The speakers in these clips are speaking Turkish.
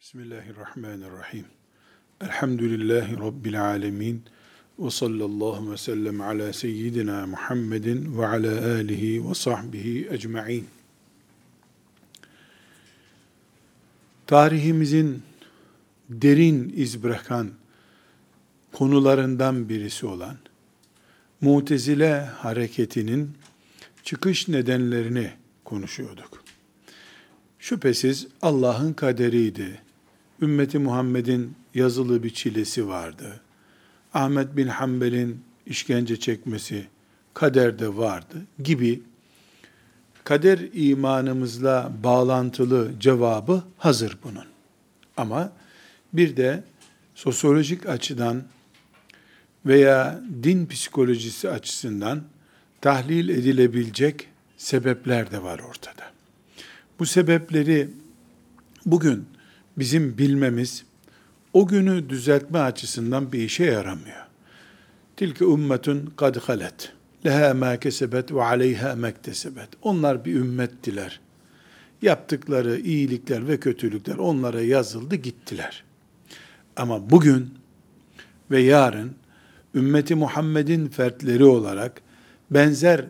Bismillahirrahmanirrahim. Elhamdülillahi Rabbil alemin. Ve sallallahu ve sellem ala seyyidina Muhammedin ve ala alihi ve sahbihi ecma'in. Tarihimizin derin iz bırakan konularından birisi olan Mutezile hareketinin çıkış nedenlerini konuşuyorduk. Şüphesiz Allah'ın kaderiydi ümmeti Muhammed'in yazılı bir çilesi vardı. Ahmet bin Hanbel'in işkence çekmesi kaderde vardı gibi kader imanımızla bağlantılı cevabı hazır bunun. Ama bir de sosyolojik açıdan veya din psikolojisi açısından tahlil edilebilecek sebepler de var ortada. Bu sebepleri bugün bizim bilmemiz o günü düzeltme açısından bir işe yaramıyor. Tilke ümmetun kad halet. Leha ma kesebet ve aleyha mektesebet. Onlar bir ümmettiler. Yaptıkları iyilikler ve kötülükler onlara yazıldı gittiler. Ama bugün ve yarın ümmeti Muhammed'in fertleri olarak benzer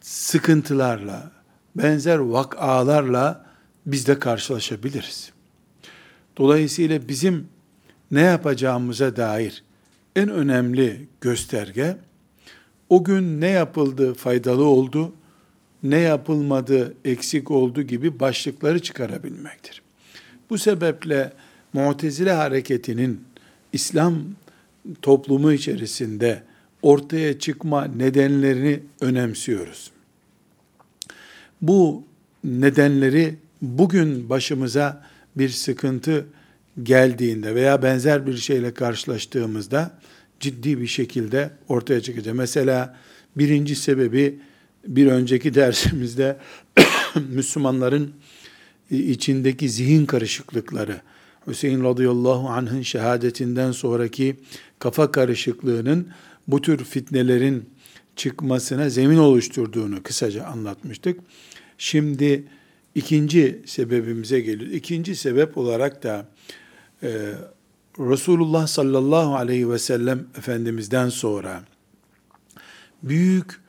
sıkıntılarla, benzer vakalarla biz de karşılaşabiliriz. Dolayısıyla bizim ne yapacağımıza dair en önemli gösterge o gün ne yapıldı faydalı oldu, ne yapılmadı eksik oldu gibi başlıkları çıkarabilmektir. Bu sebeple Mu'tezile hareketinin İslam toplumu içerisinde ortaya çıkma nedenlerini önemsiyoruz. Bu nedenleri bugün başımıza bir sıkıntı geldiğinde veya benzer bir şeyle karşılaştığımızda ciddi bir şekilde ortaya çıkacak. Mesela birinci sebebi bir önceki dersimizde Müslümanların içindeki zihin karışıklıkları, Hüseyin radıyallahu anh'ın şehadetinden sonraki kafa karışıklığının bu tür fitnelerin çıkmasına zemin oluşturduğunu kısaca anlatmıştık. Şimdi ikinci sebebimize geliyor. İkinci sebep olarak da e, Resulullah sallallahu aleyhi ve sellem Efendimiz'den sonra büyük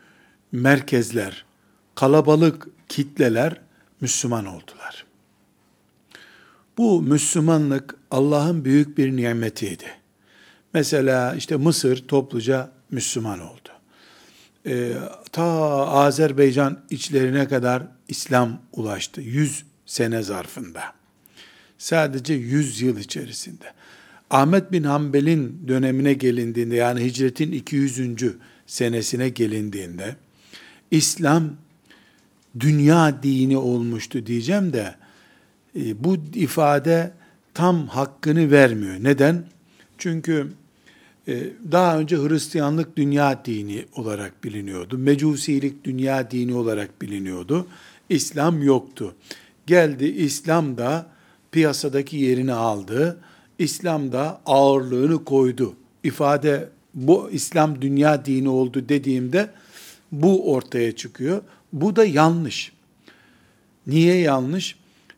merkezler, kalabalık kitleler Müslüman oldular. Bu Müslümanlık Allah'ın büyük bir nimetiydi. Mesela işte Mısır topluca Müslüman oldu. Ee, ta Azerbaycan içlerine kadar İslam ulaştı. Yüz sene zarfında. Sadece yüz yıl içerisinde. Ahmet bin Hanbel'in dönemine gelindiğinde yani hicretin 200. senesine gelindiğinde İslam dünya dini olmuştu diyeceğim de e, bu ifade tam hakkını vermiyor. Neden? Çünkü e, daha önce Hristiyanlık dünya dini olarak biliniyordu. Mecusilik dünya dini olarak biliniyordu. İslam yoktu. Geldi İslam da piyasadaki yerini aldı. İslam da ağırlığını koydu. İfade bu İslam dünya dini oldu dediğimde bu ortaya çıkıyor. Bu da yanlış. Niye yanlış?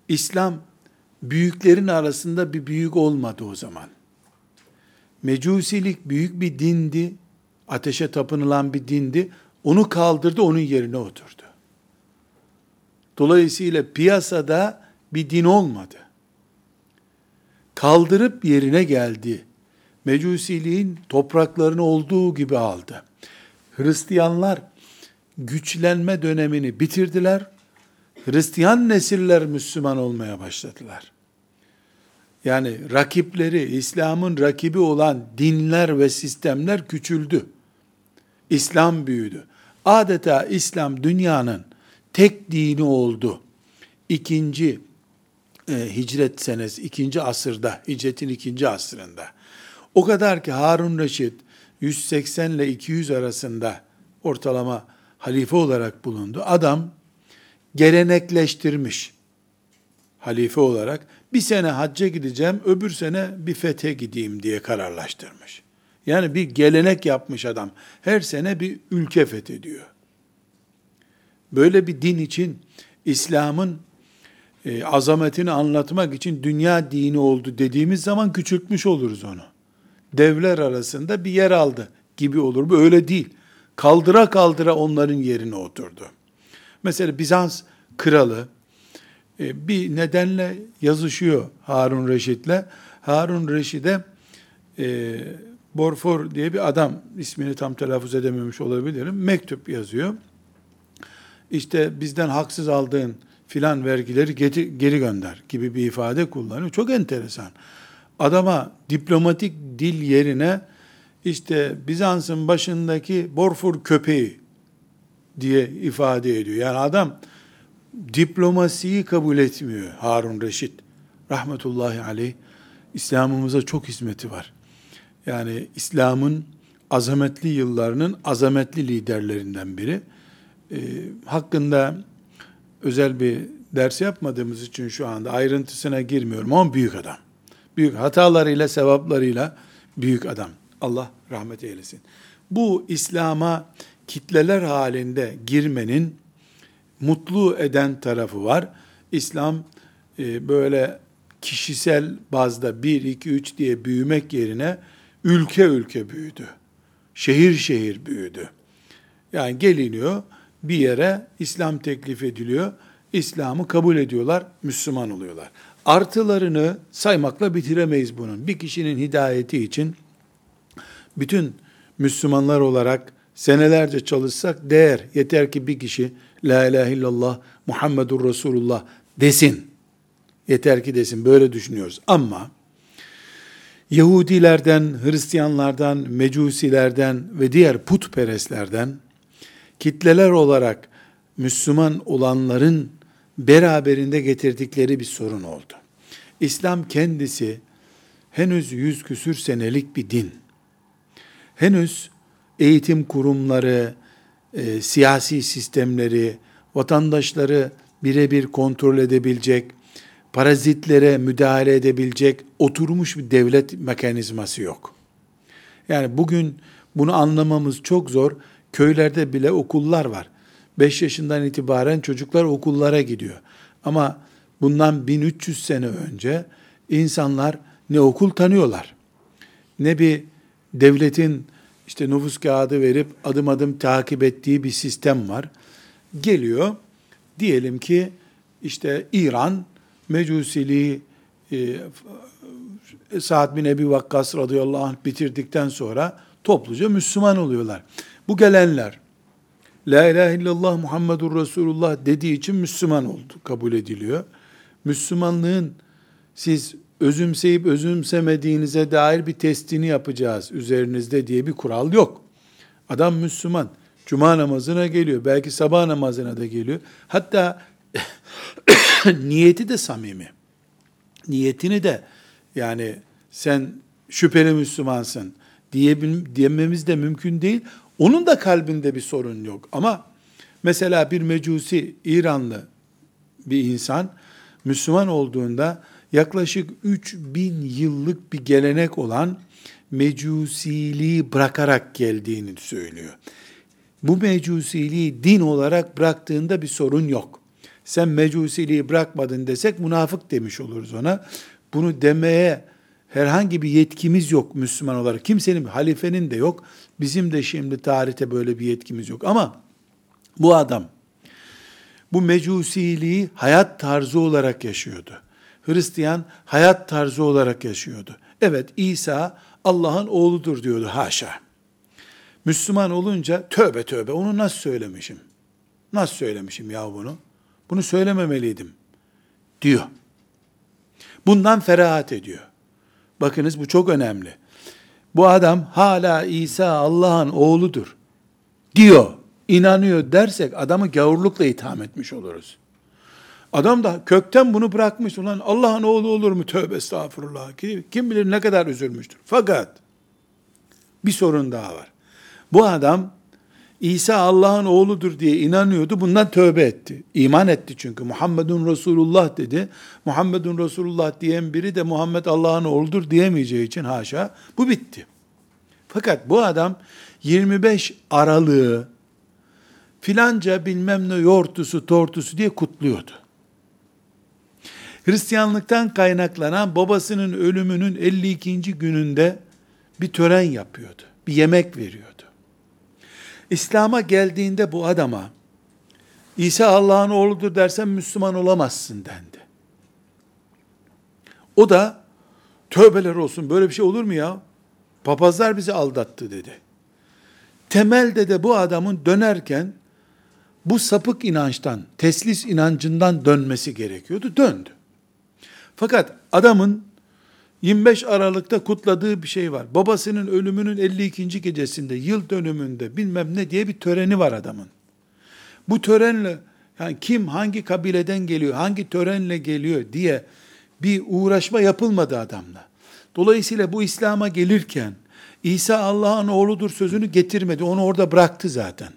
İslam büyüklerin arasında bir büyük olmadı o zaman. Mecusilik büyük bir dindi. Ateşe tapınılan bir dindi. Onu kaldırdı, onun yerine oturdu. Dolayısıyla piyasada bir din olmadı. Kaldırıp yerine geldi. Mecusiliğin topraklarını olduğu gibi aldı. Hristiyanlar güçlenme dönemini bitirdiler. Hristiyan nesiller Müslüman olmaya başladılar. Yani rakipleri, İslam'ın rakibi olan dinler ve sistemler küçüldü. İslam büyüdü. Adeta İslam dünyanın tek dini oldu. İkinci e, hicret senesi, ikinci asırda, hicretin ikinci asrında. O kadar ki Harun Reşit 180 ile 200 arasında ortalama halife olarak bulundu. Adam gelenekleştirmiş halife olarak bir sene hacca gideceğim, öbür sene bir fethe gideyim diye kararlaştırmış. Yani bir gelenek yapmış adam. Her sene bir ülke fethediyor. Böyle bir din için İslam'ın e, azametini anlatmak için dünya dini oldu dediğimiz zaman küçültmüş oluruz onu. Devler arasında bir yer aldı gibi olur. Bu öyle değil. Kaldıra kaldıra onların yerine oturdu. Mesela Bizans kralı e, bir nedenle yazışıyor Harun Reşit'le. Harun Reşit'e e, Borfor diye bir adam, ismini tam telaffuz edememiş olabilirim, mektup yazıyor. İşte bizden haksız aldığın filan vergileri geri, geri gönder gibi bir ifade kullanıyor. Çok enteresan. Adama diplomatik dil yerine işte Bizans'ın başındaki Borfur köpeği diye ifade ediyor. Yani adam diplomasiyi kabul etmiyor Harun Reşit. Rahmetullahi aleyh. İslam'ımıza çok hizmeti var. Yani İslam'ın azametli yıllarının azametli liderlerinden biri. E, hakkında özel bir ders yapmadığımız için şu anda ayrıntısına girmiyorum ama büyük adam. Büyük hatalarıyla, sevaplarıyla büyük adam. Allah rahmet eylesin. Bu İslam'a kitleler halinde girmenin mutlu eden tarafı var. İslam e, böyle kişisel bazda 1, 2, 3 diye büyümek yerine ülke ülke büyüdü. Şehir şehir büyüdü. Yani geliniyor bir yere İslam teklif ediliyor. İslam'ı kabul ediyorlar, Müslüman oluyorlar. Artılarını saymakla bitiremeyiz bunun. Bir kişinin hidayeti için bütün Müslümanlar olarak senelerce çalışsak değer. Yeter ki bir kişi La ilahe illallah Muhammedur Resulullah desin. Yeter ki desin. Böyle düşünüyoruz. Ama Yahudilerden, Hristiyanlardan, Mecusilerden ve diğer putperestlerden kitleler olarak Müslüman olanların beraberinde getirdikleri bir sorun oldu. İslam kendisi henüz yüz küsür senelik bir din. Henüz eğitim kurumları, e, siyasi sistemleri, vatandaşları birebir kontrol edebilecek, parazitlere müdahale edebilecek oturmuş bir devlet mekanizması yok. Yani bugün bunu anlamamız çok zor. Köylerde bile okullar var. 5 yaşından itibaren çocuklar okullara gidiyor. Ama bundan 1300 sene önce insanlar ne okul tanıyorlar, ne bir devletin işte nüfus kağıdı verip adım adım takip ettiği bir sistem var. Geliyor, diyelim ki işte İran Mecusiliği e, Sa'd bin Ebi Vakkas radıyallahu anh bitirdikten sonra topluca Müslüman oluyorlar. Bu gelenler La ilahe illallah Muhammedur Resulullah dediği için Müslüman oldu, kabul ediliyor. Müslümanlığın siz özümseyip özümsemediğinize dair bir testini yapacağız üzerinizde diye bir kural yok. Adam Müslüman. Cuma namazına geliyor. Belki sabah namazına da geliyor. Hatta niyeti de samimi. Niyetini de yani sen şüpheli Müslümansın diye, diyememiz de mümkün değil. Onun da kalbinde bir sorun yok. Ama mesela bir mecusi İranlı bir insan Müslüman olduğunda yaklaşık 3000 yıllık bir gelenek olan mecusiliği bırakarak geldiğini söylüyor. Bu mecusiliği din olarak bıraktığında bir sorun yok. Sen mecusiliği bırakmadın desek münafık demiş oluruz ona. Bunu demeye herhangi bir yetkimiz yok Müslüman olarak. Kimsenin, halifenin de yok. Bizim de şimdi tarihte böyle bir yetkimiz yok. Ama bu adam bu mecusiliği hayat tarzı olarak yaşıyordu. Hristiyan hayat tarzı olarak yaşıyordu. Evet İsa Allah'ın oğludur diyordu haşa. Müslüman olunca tövbe tövbe onu nasıl söylemişim? Nasıl söylemişim ya bunu? Bunu söylememeliydim diyor. Bundan ferahat ediyor. Bakınız bu çok önemli. Bu adam hala İsa Allah'ın oğludur diyor, inanıyor dersek adamı gavurlukla itham etmiş oluruz. Adam da kökten bunu bırakmış. Ulan Allah'ın oğlu olur mu? Tövbe estağfurullah. Kim bilir ne kadar üzülmüştür. Fakat bir sorun daha var. Bu adam İsa Allah'ın oğludur diye inanıyordu. Bundan tövbe etti. İman etti çünkü. Muhammedun Resulullah dedi. Muhammedun Resulullah diyen biri de Muhammed Allah'ın oğludur diyemeyeceği için haşa. Bu bitti. Fakat bu adam 25 aralığı filanca bilmem ne yortusu tortusu diye kutluyordu. Hristiyanlıktan kaynaklanan babasının ölümünün 52. gününde bir tören yapıyordu. Bir yemek veriyordu. İslam'a geldiğinde bu adama İsa Allah'ın oğludur dersen Müslüman olamazsın dendi. O da tövbeler olsun böyle bir şey olur mu ya? Papazlar bizi aldattı dedi. Temelde de bu adamın dönerken bu sapık inançtan, teslis inancından dönmesi gerekiyordu. Döndü. Fakat adamın 25 Aralık'ta kutladığı bir şey var. Babasının ölümünün 52. gecesinde, yıl dönümünde bilmem ne diye bir töreni var adamın. Bu törenle yani kim hangi kabileden geliyor, hangi törenle geliyor diye bir uğraşma yapılmadı adamla. Dolayısıyla bu İslam'a gelirken İsa Allah'ın oğludur sözünü getirmedi. Onu orada bıraktı zaten.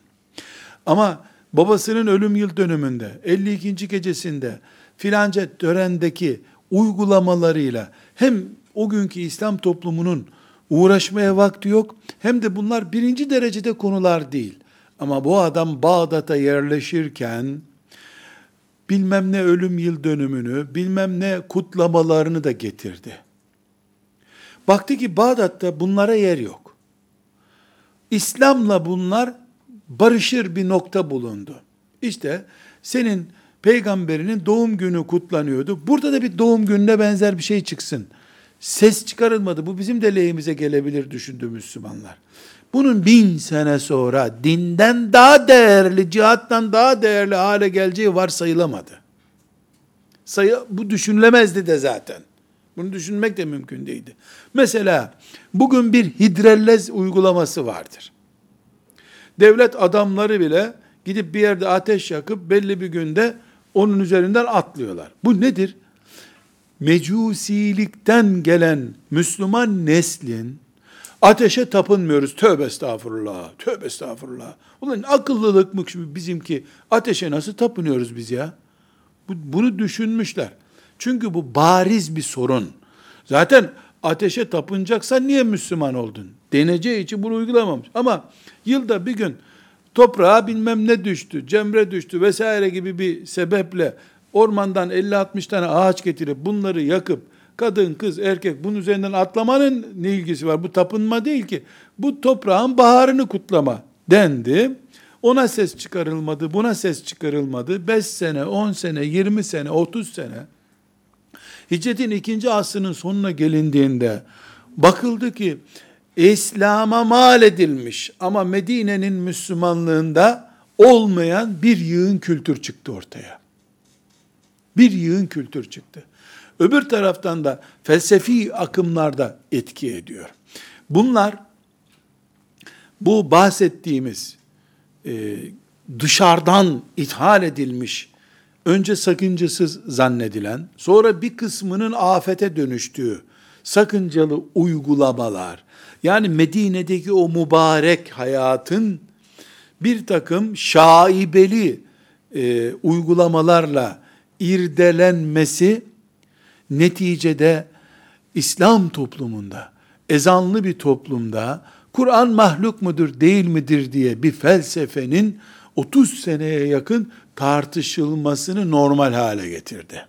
Ama babasının ölüm yıl dönümünde 52. gecesinde filanca törendeki uygulamalarıyla hem o günkü İslam toplumunun uğraşmaya vakti yok hem de bunlar birinci derecede konular değil. Ama bu adam Bağdat'a yerleşirken bilmem ne ölüm yıl dönümünü, bilmem ne kutlamalarını da getirdi. Baktı ki Bağdat'ta bunlara yer yok. İslam'la bunlar barışır bir nokta bulundu. İşte senin peygamberinin doğum günü kutlanıyordu. Burada da bir doğum gününe benzer bir şey çıksın. Ses çıkarılmadı. Bu bizim de lehimize gelebilir düşündü Müslümanlar. Bunun bin sene sonra dinden daha değerli, cihattan daha değerli hale geleceği varsayılamadı. Sayı, bu düşünülemezdi de zaten. Bunu düşünmek de mümkün değildi. Mesela bugün bir hidrellez uygulaması vardır. Devlet adamları bile gidip bir yerde ateş yakıp belli bir günde onun üzerinden atlıyorlar. Bu nedir? Mecusilikten gelen Müslüman neslin ateşe tapınmıyoruz. Tövbe estağfurullah. Tövbe estağfurullah. Ulan akıllılıkmış bizimki. Ateşe nasıl tapınıyoruz biz ya? Bunu düşünmüşler. Çünkü bu bariz bir sorun. Zaten ateşe tapınacaksan niye Müslüman oldun? Deneceği için bunu uygulamamış. Ama yılda bir gün toprağa bilmem ne düştü, cemre düştü vesaire gibi bir sebeple ormandan 50-60 tane ağaç getirip bunları yakıp kadın, kız, erkek bunun üzerinden atlamanın ne ilgisi var? Bu tapınma değil ki. Bu toprağın baharını kutlama dendi. Ona ses çıkarılmadı, buna ses çıkarılmadı. 5 sene, 10 sene, 20 sene, 30 sene. Hicretin ikinci asrının sonuna gelindiğinde bakıldı ki İslam'a mal edilmiş ama Medine'nin Müslümanlığında olmayan bir yığın kültür çıktı ortaya. Bir yığın kültür çıktı. Öbür taraftan da felsefi akımlarda etki ediyor. Bunlar bu bahsettiğimiz e, dışarıdan ithal edilmiş, önce sakıncasız zannedilen, sonra bir kısmının afete dönüştüğü sakıncalı uygulamalar, yani Medine'deki o mübarek hayatın bir takım şaibeli e, uygulamalarla irdelenmesi neticede İslam toplumunda, ezanlı bir toplumda Kur'an mahluk mudur değil midir diye bir felsefenin 30 seneye yakın tartışılmasını normal hale getirdi.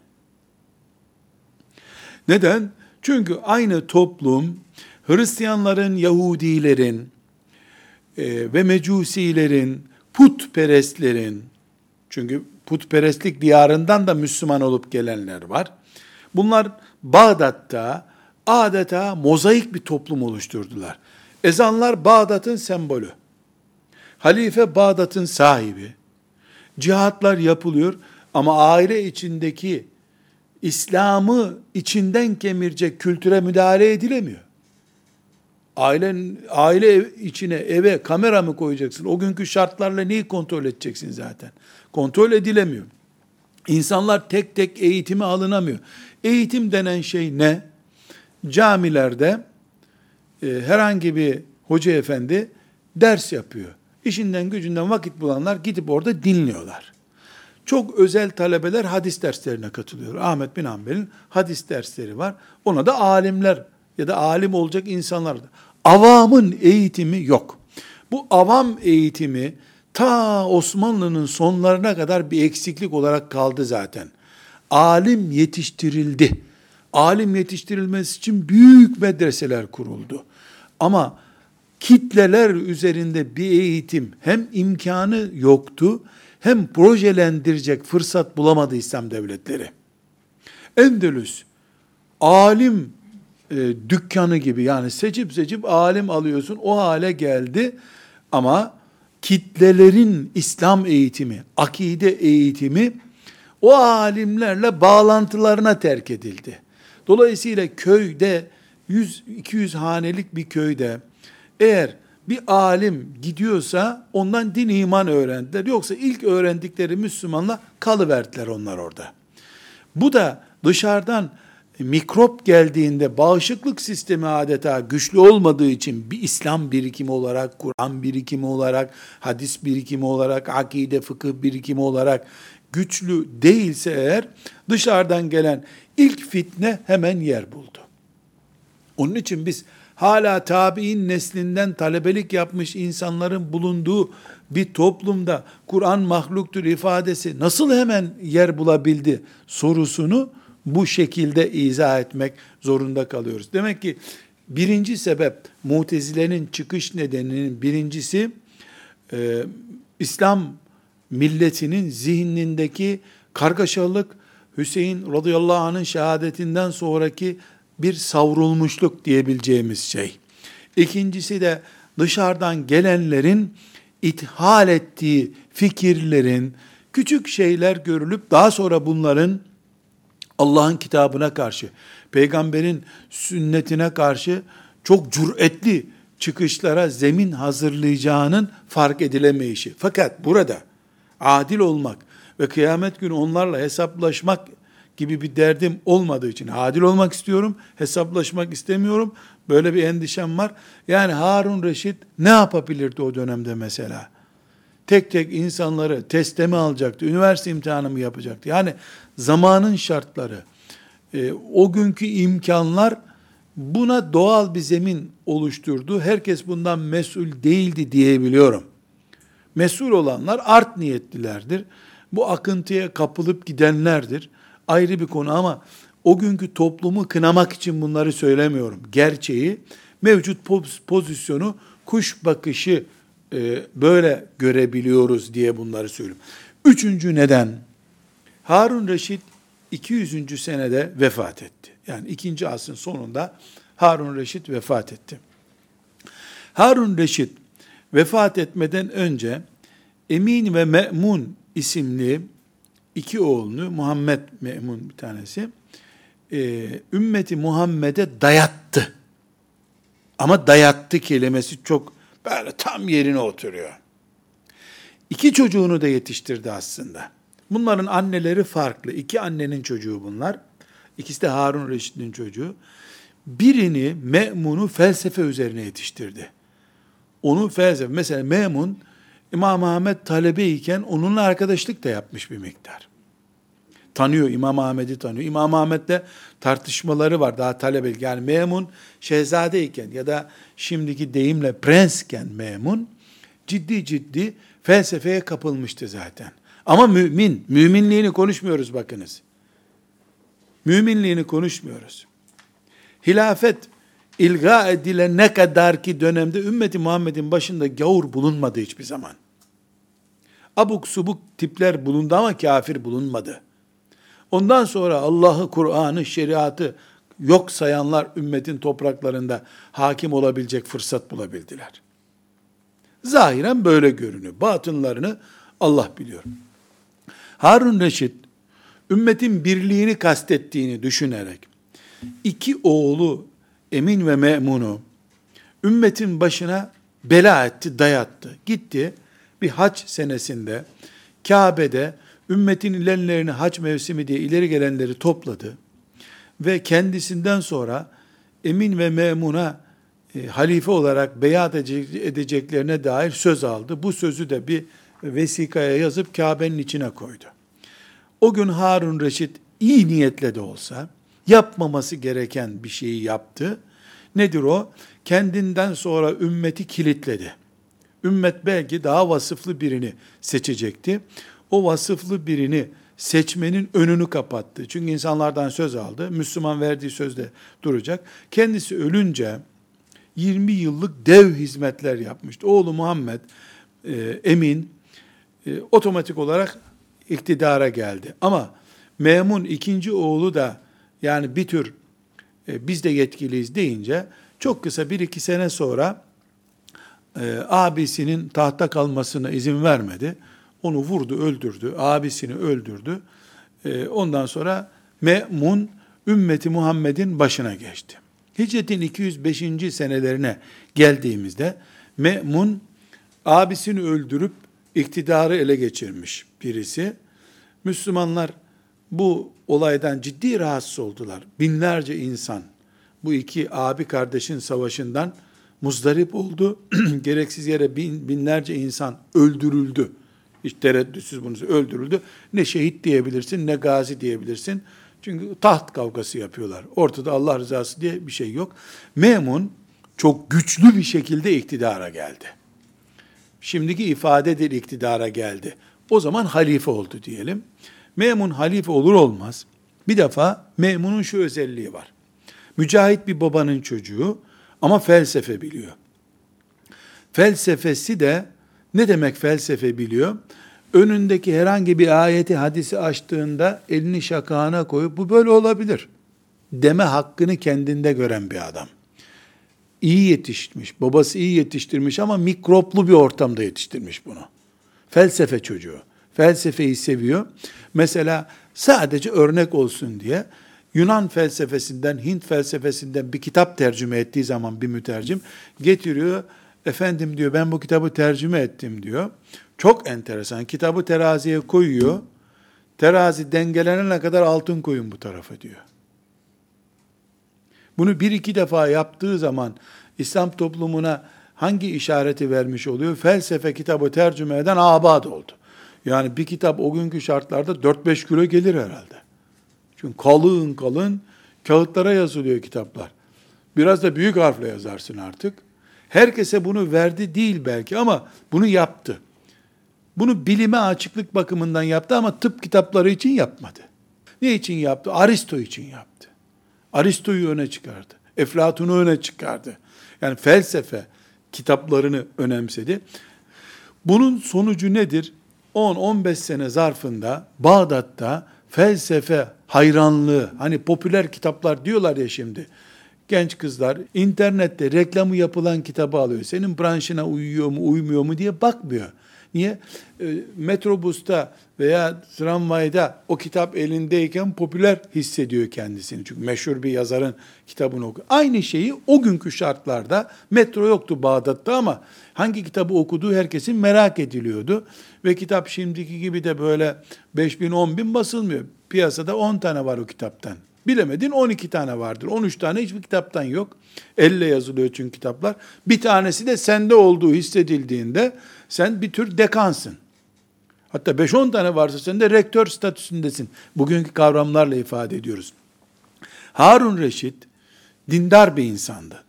Neden? Çünkü aynı toplum Hristiyanların, Yahudilerin e, ve Mecusilerin, putperestlerin, çünkü putperestlik diyarından da Müslüman olup gelenler var. Bunlar Bağdat'ta adeta mozaik bir toplum oluşturdular. Ezanlar Bağdat'ın sembolü. Halife Bağdat'ın sahibi. Cihatlar yapılıyor ama aile içindeki İslam'ı içinden kemirecek kültüre müdahale edilemiyor. Ailen, aile içine, eve kamera mı koyacaksın? O günkü şartlarla neyi kontrol edeceksin zaten? Kontrol edilemiyor. İnsanlar tek tek eğitimi alınamıyor. Eğitim denen şey ne? Camilerde e, herhangi bir hoca efendi ders yapıyor. İşinden gücünden vakit bulanlar gidip orada dinliyorlar. Çok özel talebeler hadis derslerine katılıyor. Ahmet bin Hanbel'in hadis dersleri var. Ona da alimler ya da alim olacak insanlar da. Avamın eğitimi yok. Bu avam eğitimi ta Osmanlı'nın sonlarına kadar bir eksiklik olarak kaldı zaten. alim yetiştirildi. Alim yetiştirilmesi için büyük medreseler kuruldu. Ama kitleler üzerinde bir eğitim hem imkanı yoktu hem projelendirecek fırsat bulamadı İslam devletleri. Endülüs alim e, dükkanı gibi yani seçip seçip alim alıyorsun o hale geldi ama kitlelerin İslam eğitimi, akide eğitimi o alimlerle bağlantılarına terk edildi. Dolayısıyla köyde 100-200 hanelik bir köyde eğer bir alim gidiyorsa ondan din iman öğrendiler. Yoksa ilk öğrendikleri Müslümanla kalıverdiler onlar orada. Bu da dışarıdan mikrop geldiğinde bağışıklık sistemi adeta güçlü olmadığı için bir İslam birikimi olarak, Kur'an birikimi olarak, hadis birikimi olarak, akide fıkıh birikimi olarak güçlü değilse eğer dışarıdan gelen ilk fitne hemen yer buldu. Onun için biz hala tabi'in neslinden talebelik yapmış insanların bulunduğu bir toplumda Kur'an mahluktur ifadesi nasıl hemen yer bulabildi sorusunu bu şekilde izah etmek zorunda kalıyoruz. Demek ki birinci sebep mutezilenin çıkış nedeninin birincisi e, İslam milletinin zihnindeki kargaşalık Hüseyin radıyallahu anh'ın şehadetinden sonraki bir savrulmuşluk diyebileceğimiz şey. İkincisi de dışarıdan gelenlerin ithal ettiği fikirlerin, küçük şeyler görülüp daha sonra bunların Allah'ın kitabına karşı, peygamberin sünnetine karşı çok cüretli çıkışlara zemin hazırlayacağının fark edilemeyişi. Fakat burada adil olmak ve kıyamet günü onlarla hesaplaşmak gibi bir derdim olmadığı için adil olmak istiyorum, hesaplaşmak istemiyorum. Böyle bir endişem var. Yani Harun Reşit ne yapabilirdi o dönemde mesela? Tek tek insanları teste mi alacaktı, üniversite imtihanı mı yapacaktı? Yani zamanın şartları, e, o günkü imkanlar buna doğal bir zemin oluşturdu. Herkes bundan mesul değildi diyebiliyorum. Mesul olanlar art niyetlilerdir. Bu akıntıya kapılıp gidenlerdir. Ayrı bir konu ama o günkü toplumu kınamak için bunları söylemiyorum. Gerçeği, mevcut pozisyonu, kuş bakışı e, böyle görebiliyoruz diye bunları söylüyorum. Üçüncü neden, Harun Reşit 200. senede vefat etti. Yani ikinci asrın sonunda Harun Reşit vefat etti. Harun Reşit vefat etmeden önce Emin ve Me'mun isimli iki oğlunu, Muhammed Me'mun bir tanesi, e, ümmeti Muhammed'e dayattı. Ama dayattı kelimesi çok böyle tam yerine oturuyor. İki çocuğunu da yetiştirdi aslında. Bunların anneleri farklı. İki annenin çocuğu bunlar. İkisi de Harun Reşit'in çocuğu. Birini Me'mun'u felsefe üzerine yetiştirdi. Onu felsefe, mesela Me'mun İmam Ahmet talebeyken onunla arkadaşlık da yapmış bir miktar. Tanıyor, İmam Ahmet'i tanıyor. İmam Ahmet'le tartışmaları var daha talebe. Yani Memun şehzadeyken ya da şimdiki deyimle prensken Memun ciddi ciddi felsefeye kapılmıştı zaten. Ama mümin, müminliğini konuşmuyoruz bakınız. Müminliğini konuşmuyoruz. Hilafet ilga edilene kadar ki dönemde ümmeti Muhammed'in başında gavur bulunmadı hiçbir zaman. Abuk subuk tipler bulundu ama kafir bulunmadı. Ondan sonra Allah'ı, Kur'an'ı, şeriatı yok sayanlar ümmetin topraklarında hakim olabilecek fırsat bulabildiler. Zahiren böyle görünüyor. Batınlarını Allah biliyor. Harun Reşit, ümmetin birliğini kastettiğini düşünerek, iki oğlu Emin ve Memun'u ümmetin başına bela etti, dayattı. Gitti bir hac senesinde Kabe'de ümmetin ilerlerini hac mevsimi diye ileri gelenleri topladı ve kendisinden sonra Emin ve Memun'a e, halife olarak beyat edeceklerine dair söz aldı. Bu sözü de bir vesikaya yazıp Kabe'nin içine koydu. O gün Harun Reşit iyi niyetle de olsa yapmaması gereken bir şeyi yaptı. Nedir o? Kendinden sonra ümmeti kilitledi. Ümmet belki daha vasıflı birini seçecekti. O vasıflı birini seçmenin önünü kapattı. Çünkü insanlardan söz aldı. Müslüman verdiği sözde duracak. Kendisi ölünce 20 yıllık dev hizmetler yapmıştı. Oğlu Muhammed e, Emin e, otomatik olarak iktidara geldi. Ama Memun ikinci oğlu da yani bir tür e, biz de yetkiliyiz deyince çok kısa bir iki sene sonra e, abisinin tahta kalmasına izin vermedi. Onu vurdu, öldürdü. Abisini öldürdü. E, ondan sonra Me'mun ümmeti Muhammed'in başına geçti. Hicretin 205. senelerine geldiğimizde Me'mun abisini öldürüp iktidarı ele geçirmiş birisi. Müslümanlar bu olaydan ciddi rahatsız oldular. Binlerce insan bu iki abi kardeşin savaşından muzdarip oldu. Gereksiz yere bin, binlerce insan öldürüldü. Hiç tereddütsüz bunu öldürüldü. Ne şehit diyebilirsin ne gazi diyebilirsin. Çünkü taht kavgası yapıyorlar. Ortada Allah rızası diye bir şey yok. Memun çok güçlü bir şekilde iktidara geldi. Şimdiki ifadedir iktidara geldi. O zaman halife oldu diyelim. Memun halife olur olmaz. Bir defa Memun'un şu özelliği var. Mücahit bir babanın çocuğu ama felsefe biliyor. Felsefesi de ne demek felsefe biliyor? Önündeki herhangi bir ayeti hadisi açtığında elini şakağına koyup bu böyle olabilir deme hakkını kendinde gören bir adam. İyi yetişmiş, babası iyi yetiştirmiş ama mikroplu bir ortamda yetiştirmiş bunu. Felsefe çocuğu. Felsefeyi seviyor. Mesela sadece örnek olsun diye Yunan felsefesinden, Hint felsefesinden bir kitap tercüme ettiği zaman bir mütercim getiriyor. Efendim diyor ben bu kitabı tercüme ettim diyor. Çok enteresan. Kitabı teraziye koyuyor. Terazi dengelenene kadar altın koyun bu tarafa diyor. Bunu bir iki defa yaptığı zaman İslam toplumuna hangi işareti vermiş oluyor? Felsefe kitabı tercüme eden abad oldu. Yani bir kitap o günkü şartlarda 4-5 kilo gelir herhalde. Çünkü kalın kalın kağıtlara yazılıyor kitaplar. Biraz da büyük harfle yazarsın artık. Herkese bunu verdi değil belki ama bunu yaptı. Bunu bilime açıklık bakımından yaptı ama tıp kitapları için yapmadı. Ne için yaptı? Aristo için yaptı. Aristo'yu öne çıkardı. Eflatun'u öne çıkardı. Yani felsefe kitaplarını önemsedi. Bunun sonucu nedir? 10-15 sene zarfında Bağdat'ta felsefe hayranlığı, hani popüler kitaplar diyorlar ya şimdi, genç kızlar internette reklamı yapılan kitabı alıyor. Senin branşına uyuyor mu, uymuyor mu diye bakmıyor. Niye? E, metrobusta veya tramvayda o kitap elindeyken popüler hissediyor kendisini. Çünkü meşhur bir yazarın kitabını okuyor. Aynı şeyi o günkü şartlarda metro yoktu Bağdat'ta ama hangi kitabı okuduğu herkesin merak ediliyordu. Ve kitap şimdiki gibi de böyle 5 bin 10 bin basılmıyor. Piyasada 10 tane var o kitaptan. Bilemedin 12 tane vardır. 13 tane hiçbir kitaptan yok. Elle yazılıyor çünkü kitaplar. Bir tanesi de sende olduğu hissedildiğinde sen bir tür dekansın. Hatta 5-10 tane varsa sen de rektör statüsündesin. Bugünkü kavramlarla ifade ediyoruz. Harun Reşit dindar bir insandı.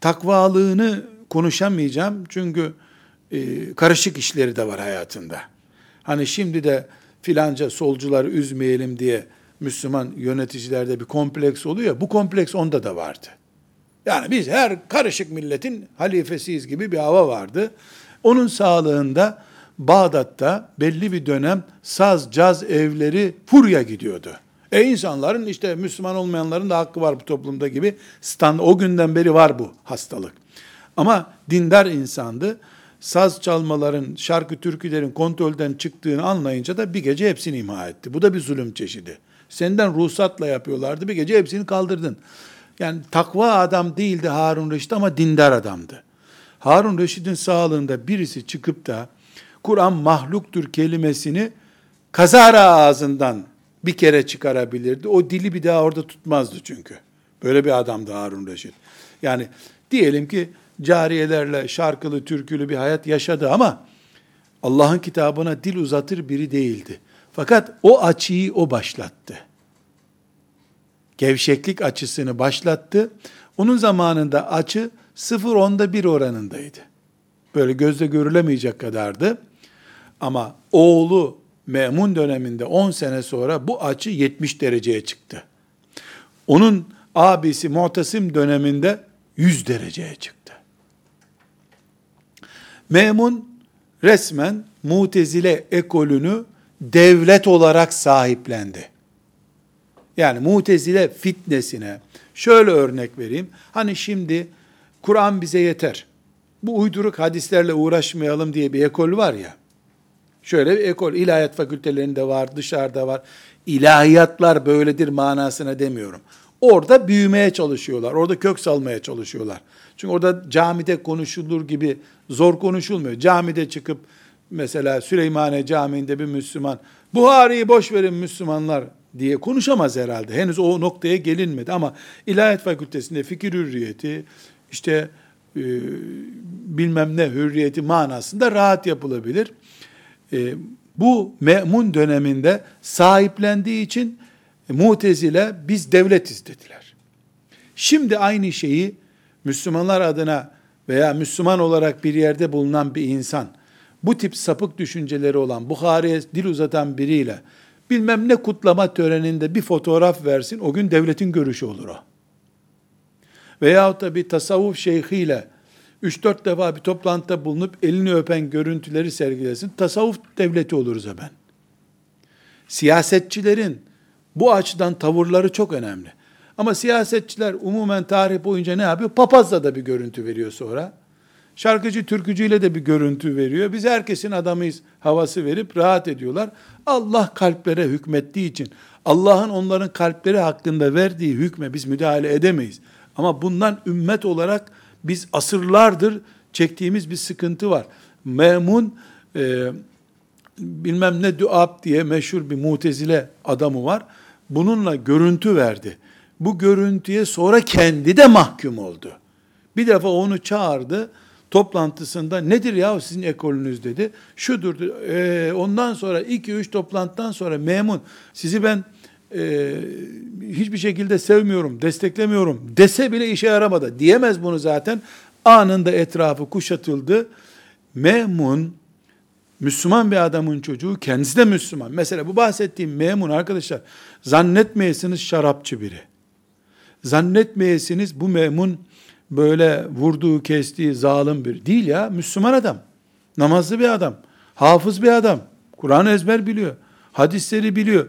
Takvalığını konuşamayacağım çünkü e, karışık işleri de var hayatında. Hani şimdi de filanca solcuları üzmeyelim diye Müslüman yöneticilerde bir kompleks oluyor. Bu kompleks onda da vardı. Yani biz her karışık milletin halifesiyiz gibi bir hava vardı. Onun sağlığında Bağdat'ta belli bir dönem saz, caz evleri furya gidiyordu. E insanların işte Müslüman olmayanların da hakkı var bu toplumda gibi stand o günden beri var bu hastalık. Ama dindar insandı. Saz çalmaların, şarkı türkülerin kontrolden çıktığını anlayınca da bir gece hepsini imha etti. Bu da bir zulüm çeşidi. Senden ruhsatla yapıyorlardı. Bir gece hepsini kaldırdın. Yani takva adam değildi Harun Reşit ama dindar adamdı. Harun Reşit'in sağlığında birisi çıkıp da Kur'an mahluktur kelimesini kazara ağzından bir kere çıkarabilirdi. O dili bir daha orada tutmazdı çünkü. Böyle bir adamdı Harun Reşit. Yani diyelim ki cariyelerle şarkılı, türkülü bir hayat yaşadı ama Allah'ın kitabına dil uzatır biri değildi. Fakat o açıyı o başlattı. Gevşeklik açısını başlattı. Onun zamanında açı sıfır onda bir oranındaydı. Böyle gözle görülemeyecek kadardı. Ama oğlu Memun döneminde 10 sene sonra bu açı 70 dereceye çıktı. Onun abisi Mu'tasim döneminde 100 dereceye çıktı. Memun resmen Mutezile ekolünü devlet olarak sahiplendi. Yani Mutezile fitnesine şöyle örnek vereyim. Hani şimdi Kur'an bize yeter. Bu uyduruk hadislerle uğraşmayalım diye bir ekol var ya. Şöyle bir ekol, ilahiyat fakültelerinde var, dışarıda var. İlahiyatlar böyledir manasına demiyorum. Orada büyümeye çalışıyorlar, orada kök salmaya çalışıyorlar. Çünkü orada camide konuşulur gibi zor konuşulmuyor. Camide çıkıp mesela Süleymaniye Camii'nde bir Müslüman, Buhari'yi boş verin Müslümanlar diye konuşamaz herhalde. Henüz o noktaya gelinmedi ama İlahiyat Fakültesinde fikir hürriyeti, işte e, bilmem ne hürriyeti manasında rahat yapılabilir. E, bu memun döneminde sahiplendiği için mutezile biz devletiz dediler. Şimdi aynı şeyi Müslümanlar adına veya Müslüman olarak bir yerde bulunan bir insan, bu tip sapık düşünceleri olan, Bukhari'ye dil uzatan biriyle, bilmem ne kutlama töreninde bir fotoğraf versin, o gün devletin görüşü olur o. Veyahut da bir tasavvuf şeyhiyle 3-4 defa bir toplantıda bulunup elini öpen görüntüleri sergilesin. Tasavvuf devleti oluruz ben. Siyasetçilerin bu açıdan tavırları çok önemli. Ama siyasetçiler umumen tarih boyunca ne yapıyor? Papazla da bir görüntü veriyor sonra. Şarkıcı, türkücüyle de bir görüntü veriyor. Biz herkesin adamıyız havası verip rahat ediyorlar. Allah kalplere hükmettiği için, Allah'ın onların kalpleri hakkında verdiği hükme biz müdahale edemeyiz. Ama bundan ümmet olarak biz asırlardır çektiğimiz bir sıkıntı var. Memun e, bilmem ne duab diye meşhur bir mutezile adamı var. Bununla görüntü verdi. Bu görüntüye sonra kendi de mahkum oldu. Bir defa onu çağırdı toplantısında nedir ya sizin ekolünüz dedi. Şudur. E, ondan sonra 2-3 toplantıdan sonra memun sizi ben e, hiçbir şekilde sevmiyorum, desteklemiyorum dese bile işe yaramadı. Diyemez bunu zaten. Anında etrafı kuşatıldı. Memun, Müslüman bir adamın çocuğu, kendisi de Müslüman. Mesela bu bahsettiğim memun arkadaşlar, zannetmeyesiniz şarapçı biri. Zannetmeyesiniz bu memun böyle vurduğu, kestiği zalim bir değil ya. Müslüman adam. Namazlı bir adam. Hafız bir adam. Kur'an ezber biliyor. Hadisleri biliyor.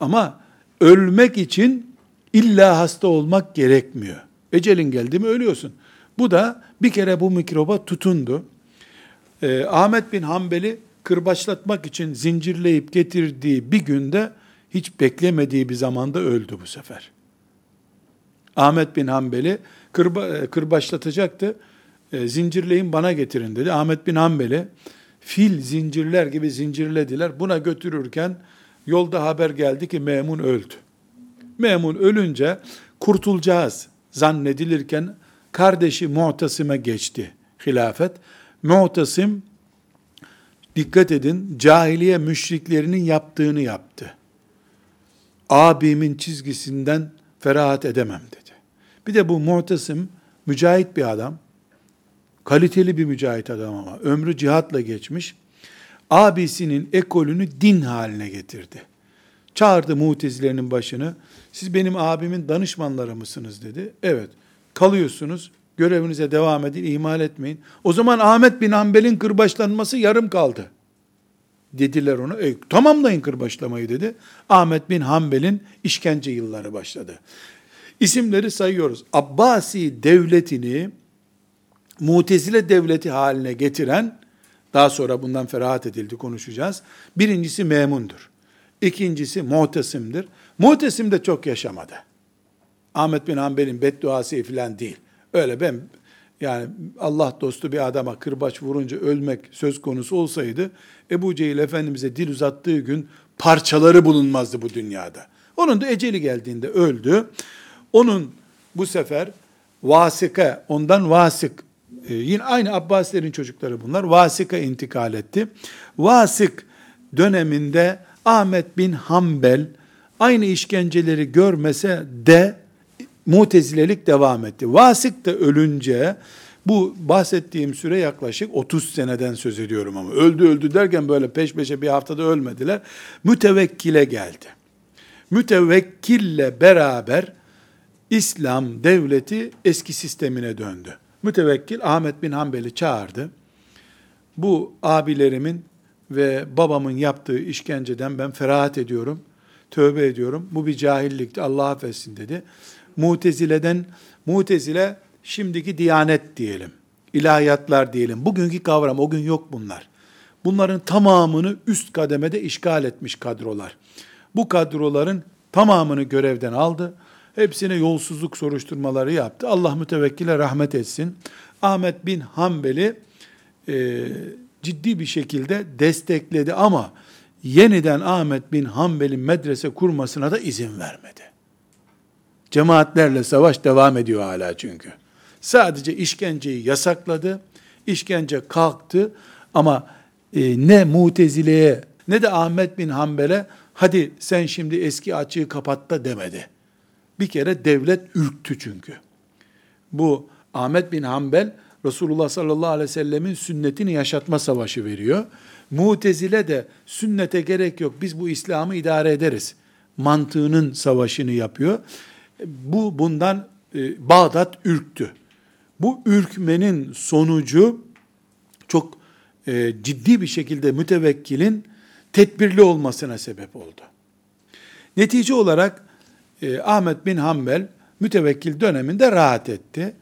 Ama ölmek için illa hasta olmak gerekmiyor. Ecelin geldi mi ölüyorsun. Bu da bir kere bu mikroba tutundu. Ee, Ahmet bin Hanbel'i kırbaçlatmak için zincirleyip getirdiği bir günde hiç beklemediği bir zamanda öldü bu sefer. Ahmet bin Hanbel'i kırba, e, kırbaçlatacaktı. E, zincirleyin bana getirin dedi. Ahmet bin Hanbel'i fil zincirler gibi zincirlediler. Buna götürürken Yolda haber geldi ki Memun öldü. Memun ölünce kurtulacağız zannedilirken kardeşi Mu'tasim'e geçti hilafet. Mu'tasim dikkat edin cahiliye müşriklerinin yaptığını yaptı. Abimin çizgisinden ferahat edemem dedi. Bir de bu Mu'tasim mücahit bir adam. Kaliteli bir mücahit adam ama ömrü cihatla geçmiş abisinin ekolünü din haline getirdi. Çağırdı mutezilerinin başını. Siz benim abimin danışmanları mısınız dedi. Evet. Kalıyorsunuz. Görevinize devam edin. ihmal etmeyin. O zaman Ahmet bin Hanbel'in kırbaçlanması yarım kaldı. Dediler ona. E, tamamlayın kırbaçlamayı dedi. Ahmet bin Hanbel'in işkence yılları başladı. İsimleri sayıyoruz. Abbasi devletini Mutezile devleti haline getiren daha sonra bundan ferahat edildi konuşacağız. Birincisi memundur. İkincisi muhtesimdir. Muhtesim de çok yaşamadı. Ahmet bin Hanbel'in bedduası filan değil. Öyle ben yani Allah dostu bir adama kırbaç vurunca ölmek söz konusu olsaydı Ebu Cehil Efendimiz'e dil uzattığı gün parçaları bulunmazdı bu dünyada. Onun da eceli geldiğinde öldü. Onun bu sefer vasıka, ondan vasık ee, yine aynı Abbasilerin çocukları bunlar. Vasık'a intikal etti. Vasık döneminde Ahmet bin Hanbel aynı işkenceleri görmese de mutezilelik devam etti. Vasık da ölünce Bu bahsettiğim süre yaklaşık 30 seneden söz ediyorum ama öldü öldü derken böyle peş peşe bir haftada ölmediler. Mütevekkile geldi. Mütevekkille beraber İslam devleti eski sistemine döndü. Mütevekkil Ahmet bin Hanbel'i çağırdı. Bu abilerimin ve babamın yaptığı işkenceden ben ferahat ediyorum, tövbe ediyorum. Bu bir cahillikti, Allah affetsin dedi. Mutezileden, Mutezile şimdiki diyanet diyelim, ilahiyatlar diyelim. Bugünkü kavram, o gün yok bunlar. Bunların tamamını üst kademede işgal etmiş kadrolar. Bu kadroların tamamını görevden aldı. Hepsine yolsuzluk soruşturmaları yaptı. Allah mütevekkile rahmet etsin. Ahmet bin Hanbel'i e, ciddi bir şekilde destekledi ama yeniden Ahmet bin Hanbel'in medrese kurmasına da izin vermedi. Cemaatlerle savaş devam ediyor hala çünkü. Sadece işkenceyi yasakladı. İşkence kalktı ama e, ne Mutezile'ye ne de Ahmet bin Hanbel'e hadi sen şimdi eski açığı kapat da demedi. Bir kere devlet ürktü çünkü. Bu Ahmet bin Hanbel Resulullah sallallahu aleyhi ve sellemin sünnetini yaşatma savaşı veriyor. Mutezile de sünnete gerek yok biz bu İslam'ı idare ederiz mantığının savaşını yapıyor. Bu bundan e, Bağdat ürktü. Bu ürkmenin sonucu çok e, ciddi bir şekilde mütevekkilin tedbirli olmasına sebep oldu. Netice olarak e, Ahmet bin Hanbel mütevekkil döneminde rahat etti.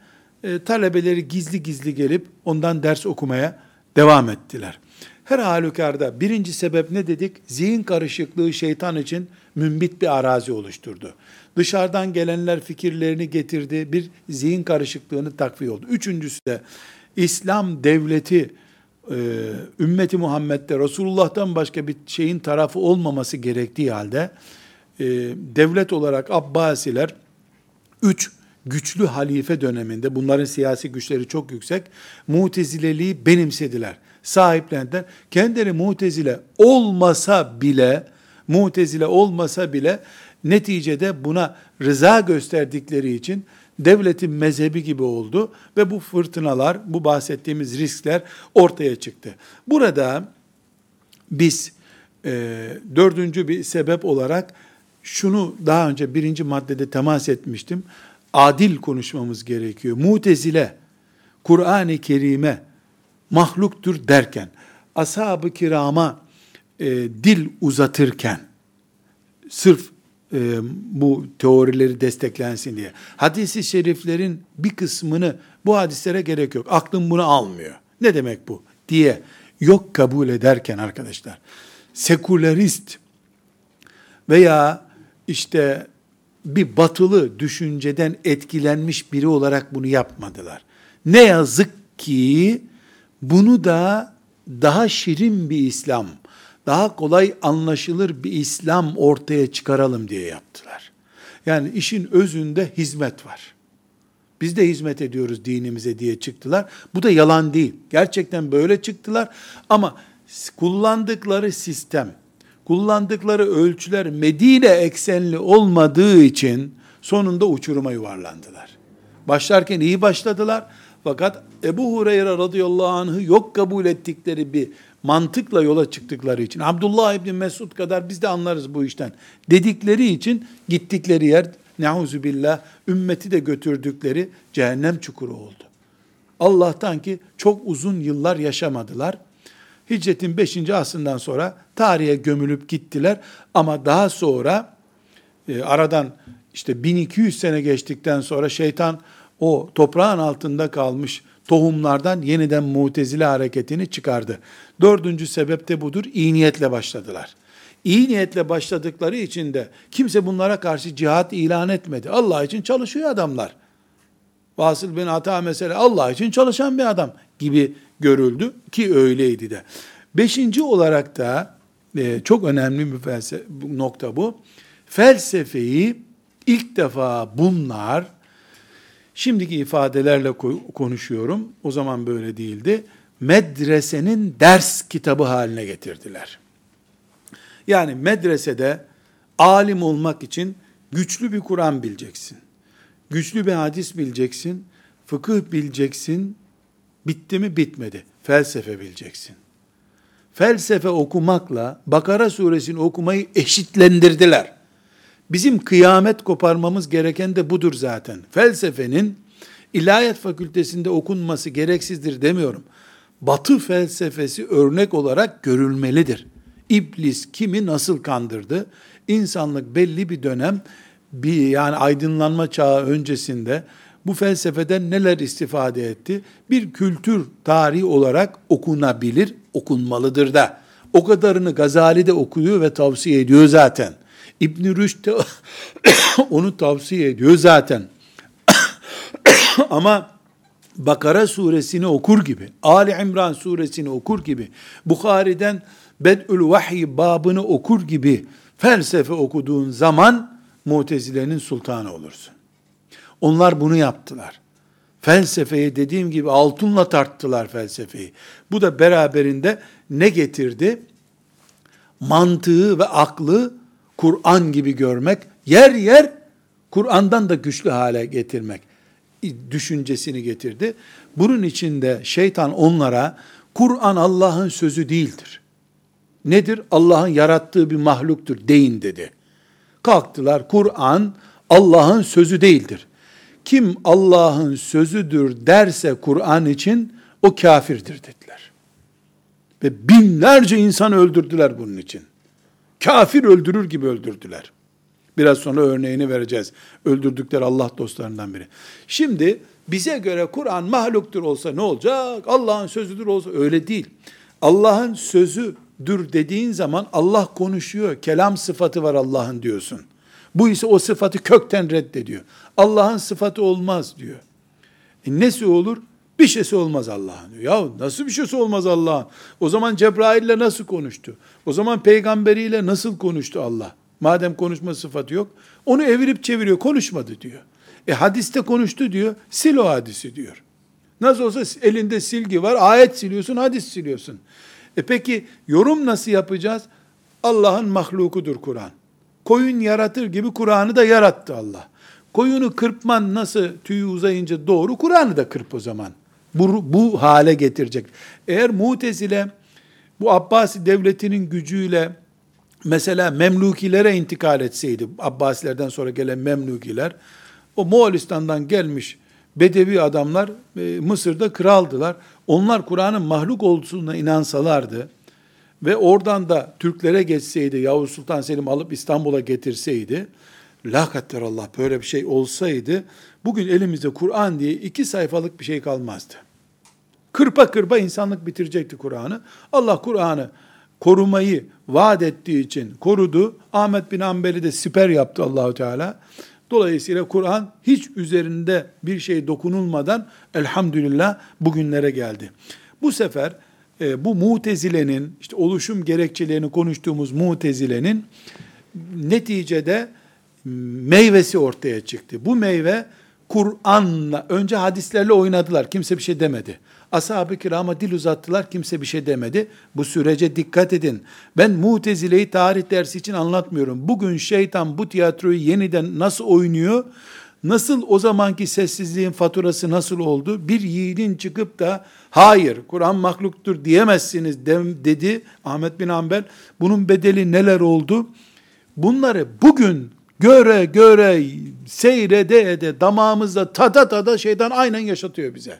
E, talebeleri gizli gizli gelip ondan ders okumaya devam ettiler. Her halükarda birinci sebep ne dedik? Zihin karışıklığı şeytan için mümbit bir arazi oluşturdu. Dışarıdan gelenler fikirlerini getirdi, bir zihin karışıklığını takviye oldu. Üçüncüsü de İslam devleti, e, ümmeti Muhammed'de Resulullah'tan başka bir şeyin tarafı olmaması gerektiği halde, e, devlet olarak Abbasiler, üç güçlü halife döneminde, bunların siyasi güçleri çok yüksek, mutezileliği benimsediler, sahiplendiler. Kendileri mutezile olmasa bile, mutezile olmasa bile, neticede buna rıza gösterdikleri için, devletin mezhebi gibi oldu ve bu fırtınalar, bu bahsettiğimiz riskler ortaya çıktı. Burada biz e, dördüncü bir sebep olarak şunu daha önce birinci maddede temas etmiştim. Adil konuşmamız gerekiyor. Mutezile, Kur'an-ı Kerim'e mahluktur derken, ashab-ı kirama e, dil uzatırken, sırf e, bu teorileri desteklensin diye. Hadisi şeriflerin bir kısmını bu hadislere gerek yok. Aklım bunu almıyor. Ne demek bu? diye yok kabul ederken arkadaşlar, sekülerist veya işte bir batılı düşünceden etkilenmiş biri olarak bunu yapmadılar. Ne yazık ki bunu da daha şirin bir İslam, daha kolay anlaşılır bir İslam ortaya çıkaralım diye yaptılar. Yani işin özünde hizmet var. Biz de hizmet ediyoruz dinimize diye çıktılar. Bu da yalan değil. Gerçekten böyle çıktılar ama kullandıkları sistem, kullandıkları ölçüler Medine eksenli olmadığı için sonunda uçuruma yuvarlandılar. Başlarken iyi başladılar fakat Ebu Hureyre radıyallahu anh'ı yok kabul ettikleri bir mantıkla yola çıktıkları için, Abdullah İbni Mesud kadar biz de anlarız bu işten dedikleri için gittikleri yer, neuzu billah, ümmeti de götürdükleri cehennem çukuru oldu. Allah'tan ki çok uzun yıllar yaşamadılar. Hicretin 5. asrından sonra tarihe gömülüp gittiler ama daha sonra e, aradan işte 1200 sene geçtikten sonra şeytan o toprağın altında kalmış tohumlardan yeniden mutezile hareketini çıkardı. Dördüncü sebep de budur. İyi niyetle başladılar. İyi niyetle başladıkları için de kimse bunlara karşı cihat ilan etmedi. Allah için çalışıyor adamlar. Vasıl bin Ata mesela Allah için çalışan bir adam gibi görüldü ki öyleydi de. Beşinci olarak da e, çok önemli bir felsefe, nokta bu. Felsefeyi ilk defa bunlar Şimdiki ifadelerle konuşuyorum. O zaman böyle değildi. Medresenin ders kitabı haline getirdiler. Yani medresede alim olmak için güçlü bir Kur'an bileceksin. Güçlü bir hadis bileceksin. Fıkıh bileceksin. Bitti mi? Bitmedi. Felsefe bileceksin. Felsefe okumakla Bakara suresini okumayı eşitlendirdiler. Bizim kıyamet koparmamız gereken de budur zaten. Felsefenin ilahiyat fakültesinde okunması gereksizdir demiyorum. Batı felsefesi örnek olarak görülmelidir. İblis kimi nasıl kandırdı? İnsanlık belli bir dönem bir yani aydınlanma çağı öncesinde bu felsefeden neler istifade etti? Bir kültür tarihi olarak okunabilir, okunmalıdır da. O kadarını Gazali de okuyor ve tavsiye ediyor zaten. İbn Rüşd de onu tavsiye ediyor zaten. Ama Bakara suresini okur gibi, Ali İmran suresini okur gibi, Bukhari'den Bed'ül Vahiy babını okur gibi felsefe okuduğun zaman Mutezile'nin sultanı olursun. Onlar bunu yaptılar. Felsefeyi dediğim gibi altınla tarttılar felsefeyi. Bu da beraberinde ne getirdi? Mantığı ve aklı Kur'an gibi görmek, yer yer Kur'an'dan da güçlü hale getirmek düşüncesini getirdi. Bunun içinde şeytan onlara Kur'an Allah'ın sözü değildir. Nedir? Allah'ın yarattığı bir mahluktur deyin dedi. Kalktılar Kur'an Allah'ın sözü değildir. Kim Allah'ın sözüdür derse Kur'an için o kafirdir dediler. Ve binlerce insan öldürdüler bunun için. Kafir öldürür gibi öldürdüler. Biraz sonra örneğini vereceğiz. Öldürdükleri Allah dostlarından biri. Şimdi bize göre Kur'an mahluktur olsa ne olacak? Allah'ın sözüdür olsa öyle değil. Allah'ın sözüdür dediğin zaman Allah konuşuyor. Kelam sıfatı var Allah'ın diyorsun. Bu ise o sıfatı kökten reddediyor. Allah'ın sıfatı olmaz diyor. E nesi olur? Bir şeysi olmaz Allah'ın. Ya nasıl bir şeysi olmaz Allah'ın? O zaman Cebrail'le nasıl konuştu? O zaman peygamberiyle nasıl konuştu Allah? Madem konuşma sıfatı yok, onu evirip çeviriyor, konuşmadı diyor. E hadiste konuştu diyor, sil o hadisi diyor. Nasıl olsa elinde silgi var, ayet siliyorsun, hadis siliyorsun. E peki yorum nasıl yapacağız? Allah'ın mahlukudur Kur'an. Koyun yaratır gibi Kur'an'ı da yarattı Allah. Koyunu kırpman nasıl tüyü uzayınca doğru, Kur'an'ı da kırp o zaman. Bu, bu hale getirecek. Eğer mutezile bu Abbasi devletinin gücüyle mesela Memlukilere intikal etseydi, Abbasilerden sonra gelen Memlukiler, o Moğolistan'dan gelmiş Bedevi adamlar e, Mısır'da kraldılar. Onlar Kur'an'ın mahluk olduğuna inansalardı ve oradan da Türklere geçseydi, Yavuz Sultan Selim alıp İstanbul'a getirseydi, la Allah böyle bir şey olsaydı, bugün elimizde Kur'an diye iki sayfalık bir şey kalmazdı. Kırpa kırpa insanlık bitirecekti Kur'an'ı. Allah Kur'an'ı korumayı vaat ettiği için korudu. Ahmet bin Ambel'i de siper yaptı Allahu Teala. Dolayısıyla Kur'an hiç üzerinde bir şey dokunulmadan elhamdülillah bugünlere geldi. Bu sefer e, bu mutezilenin, işte oluşum gerekçelerini konuştuğumuz mutezilenin neticede meyvesi ortaya çıktı. Bu meyve Kur'an'la, önce hadislerle oynadılar. Kimse bir şey demedi. Ashab-ı kirama dil uzattılar, kimse bir şey demedi. Bu sürece dikkat edin. Ben Mutezile'yi tarih dersi için anlatmıyorum. Bugün şeytan bu tiyatroyu yeniden nasıl oynuyor? Nasıl o zamanki sessizliğin faturası nasıl oldu? Bir yiğidin çıkıp da hayır Kur'an mahluktur diyemezsiniz dedi Ahmet bin Hanbel. Bunun bedeli neler oldu? Bunları bugün göre göre seyrede ede damağımızda tada tada şeytan aynen yaşatıyor bize.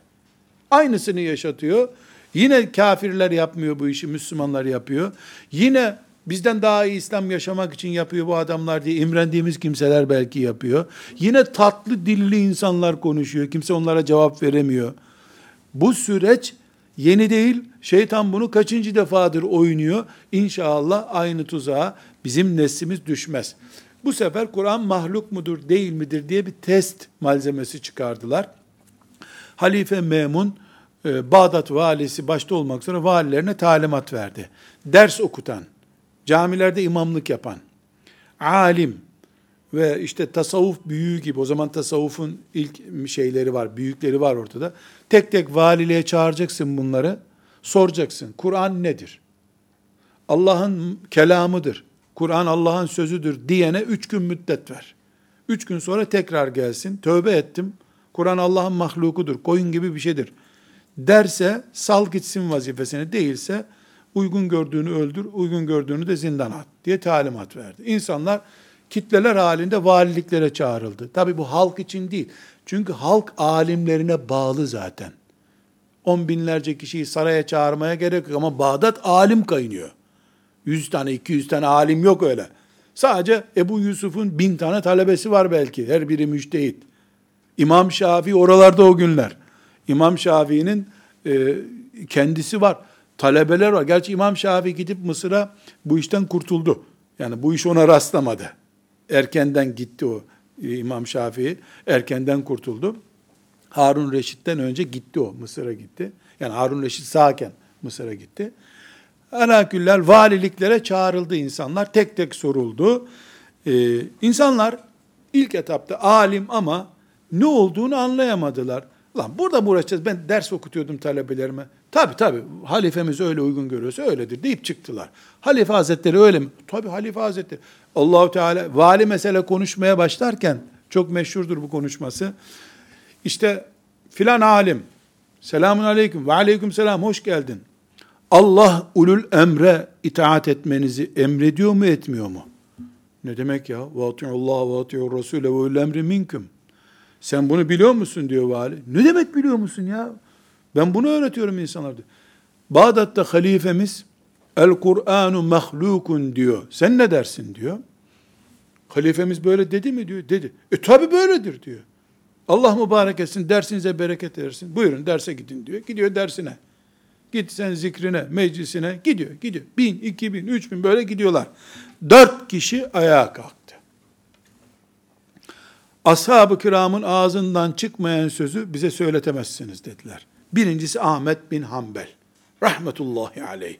Aynısını yaşatıyor. Yine kafirler yapmıyor bu işi, Müslümanlar yapıyor. Yine bizden daha iyi İslam yaşamak için yapıyor bu adamlar diye imrendiğimiz kimseler belki yapıyor. Yine tatlı dilli insanlar konuşuyor. Kimse onlara cevap veremiyor. Bu süreç yeni değil. Şeytan bunu kaçıncı defadır oynuyor. İnşallah aynı tuzağa bizim neslimiz düşmez. Bu sefer Kur'an mahluk mudur değil midir diye bir test malzemesi çıkardılar. Halife Memun, e, Bağdat valisi başta olmak üzere valilerine talimat verdi. Ders okutan, camilerde imamlık yapan, alim ve işte tasavvuf büyüğü gibi, o zaman tasavvufun ilk şeyleri var, büyükleri var ortada. Tek tek valiliğe çağıracaksın bunları, soracaksın. Kur'an nedir? Allah'ın kelamıdır. Kur'an Allah'ın sözüdür diyene üç gün müddet ver. Üç gün sonra tekrar gelsin. Tövbe ettim. Kur'an Allah'ın mahlukudur. Koyun gibi bir şeydir. derse sal gitsin vazifesini değilse uygun gördüğünü öldür, uygun gördüğünü de zindan at diye talimat verdi. İnsanlar kitleler halinde valiliklere çağrıldı. Tabi bu halk için değil. Çünkü halk alimlerine bağlı zaten. On binlerce kişiyi saraya çağırmaya gerek yok ama Bağdat alim kaynıyor. Yüz tane, iki yüz tane alim yok öyle. Sadece Ebu Yusuf'un bin tane talebesi var belki. Her biri müştehit. İmam Şafii oralarda o günler. İmam Şafii'nin e, kendisi var. Talebeler var. Gerçi İmam Şafii gidip Mısır'a bu işten kurtuldu. Yani bu iş ona rastlamadı. Erkenden gitti o e, İmam Şafii. Erkenden kurtuldu. Harun Reşit'ten önce gitti o. Mısır'a gitti. Yani Harun Reşit sağken Mısır'a gitti. Alaküller valiliklere çağrıldı insanlar. Tek tek soruldu. Ee, insanlar ilk etapta alim ama ne olduğunu anlayamadılar. Lan burada mı uğraşacağız? Ben ders okutuyordum talebelerime. Tabi tabi halifemiz öyle uygun görüyorsa öyledir deyip çıktılar. Halife Hazretleri öyle mi? Tabi Halife Hazretleri. Allahu Teala vali mesele konuşmaya başlarken çok meşhurdur bu konuşması. İşte filan alim selamun aleyküm ve aleyküm selam hoş geldin. Allah ulul emre itaat etmenizi emrediyor mu etmiyor mu? Ne demek ya? Ve Allah ve ati'ur Resulü ve ulul emri minkum. Sen bunu biliyor musun diyor vali. Ne demek biliyor musun ya? Ben bunu öğretiyorum insanlara diyor. Bağdat'ta halifemiz El Kur'anu mahlukun diyor. Sen ne dersin diyor. Halifemiz böyle dedi mi diyor. Dedi. E tabi böyledir diyor. Allah mübarek etsin, dersinize bereket versin. Buyurun derse gidin diyor. Gidiyor dersine. Git sen zikrine, meclisine gidiyor, gidiyor. Bin, iki bin, üç bin böyle gidiyorlar. Dört kişi ayağa kalktı. Ashab-ı kiramın ağzından çıkmayan sözü bize söyletemezsiniz dediler. Birincisi Ahmet bin Hanbel. Rahmetullahi aleyh.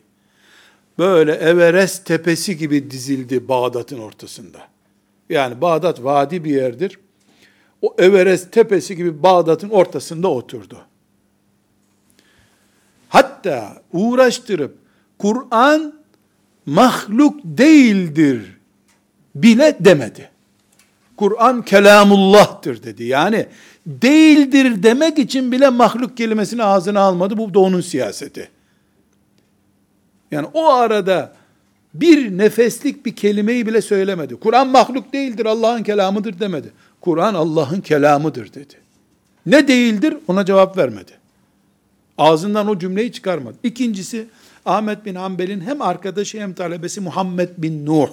Böyle Everest tepesi gibi dizildi Bağdat'ın ortasında. Yani Bağdat vadi bir yerdir. O Everest tepesi gibi Bağdat'ın ortasında oturdu. Hatta uğraştırıp Kur'an mahluk değildir bile demedi. Kur'an kelamullah'tır dedi. Yani değildir demek için bile mahluk kelimesini ağzına almadı. Bu da onun siyaseti. Yani o arada bir nefeslik bir kelimeyi bile söylemedi. Kur'an mahluk değildir, Allah'ın kelamıdır demedi. Kur'an Allah'ın kelamıdır dedi. Ne değildir ona cevap vermedi. Ağzından o cümleyi çıkarmadı. İkincisi Ahmet bin Hanbel'in hem arkadaşı hem talebesi Muhammed bin Nuh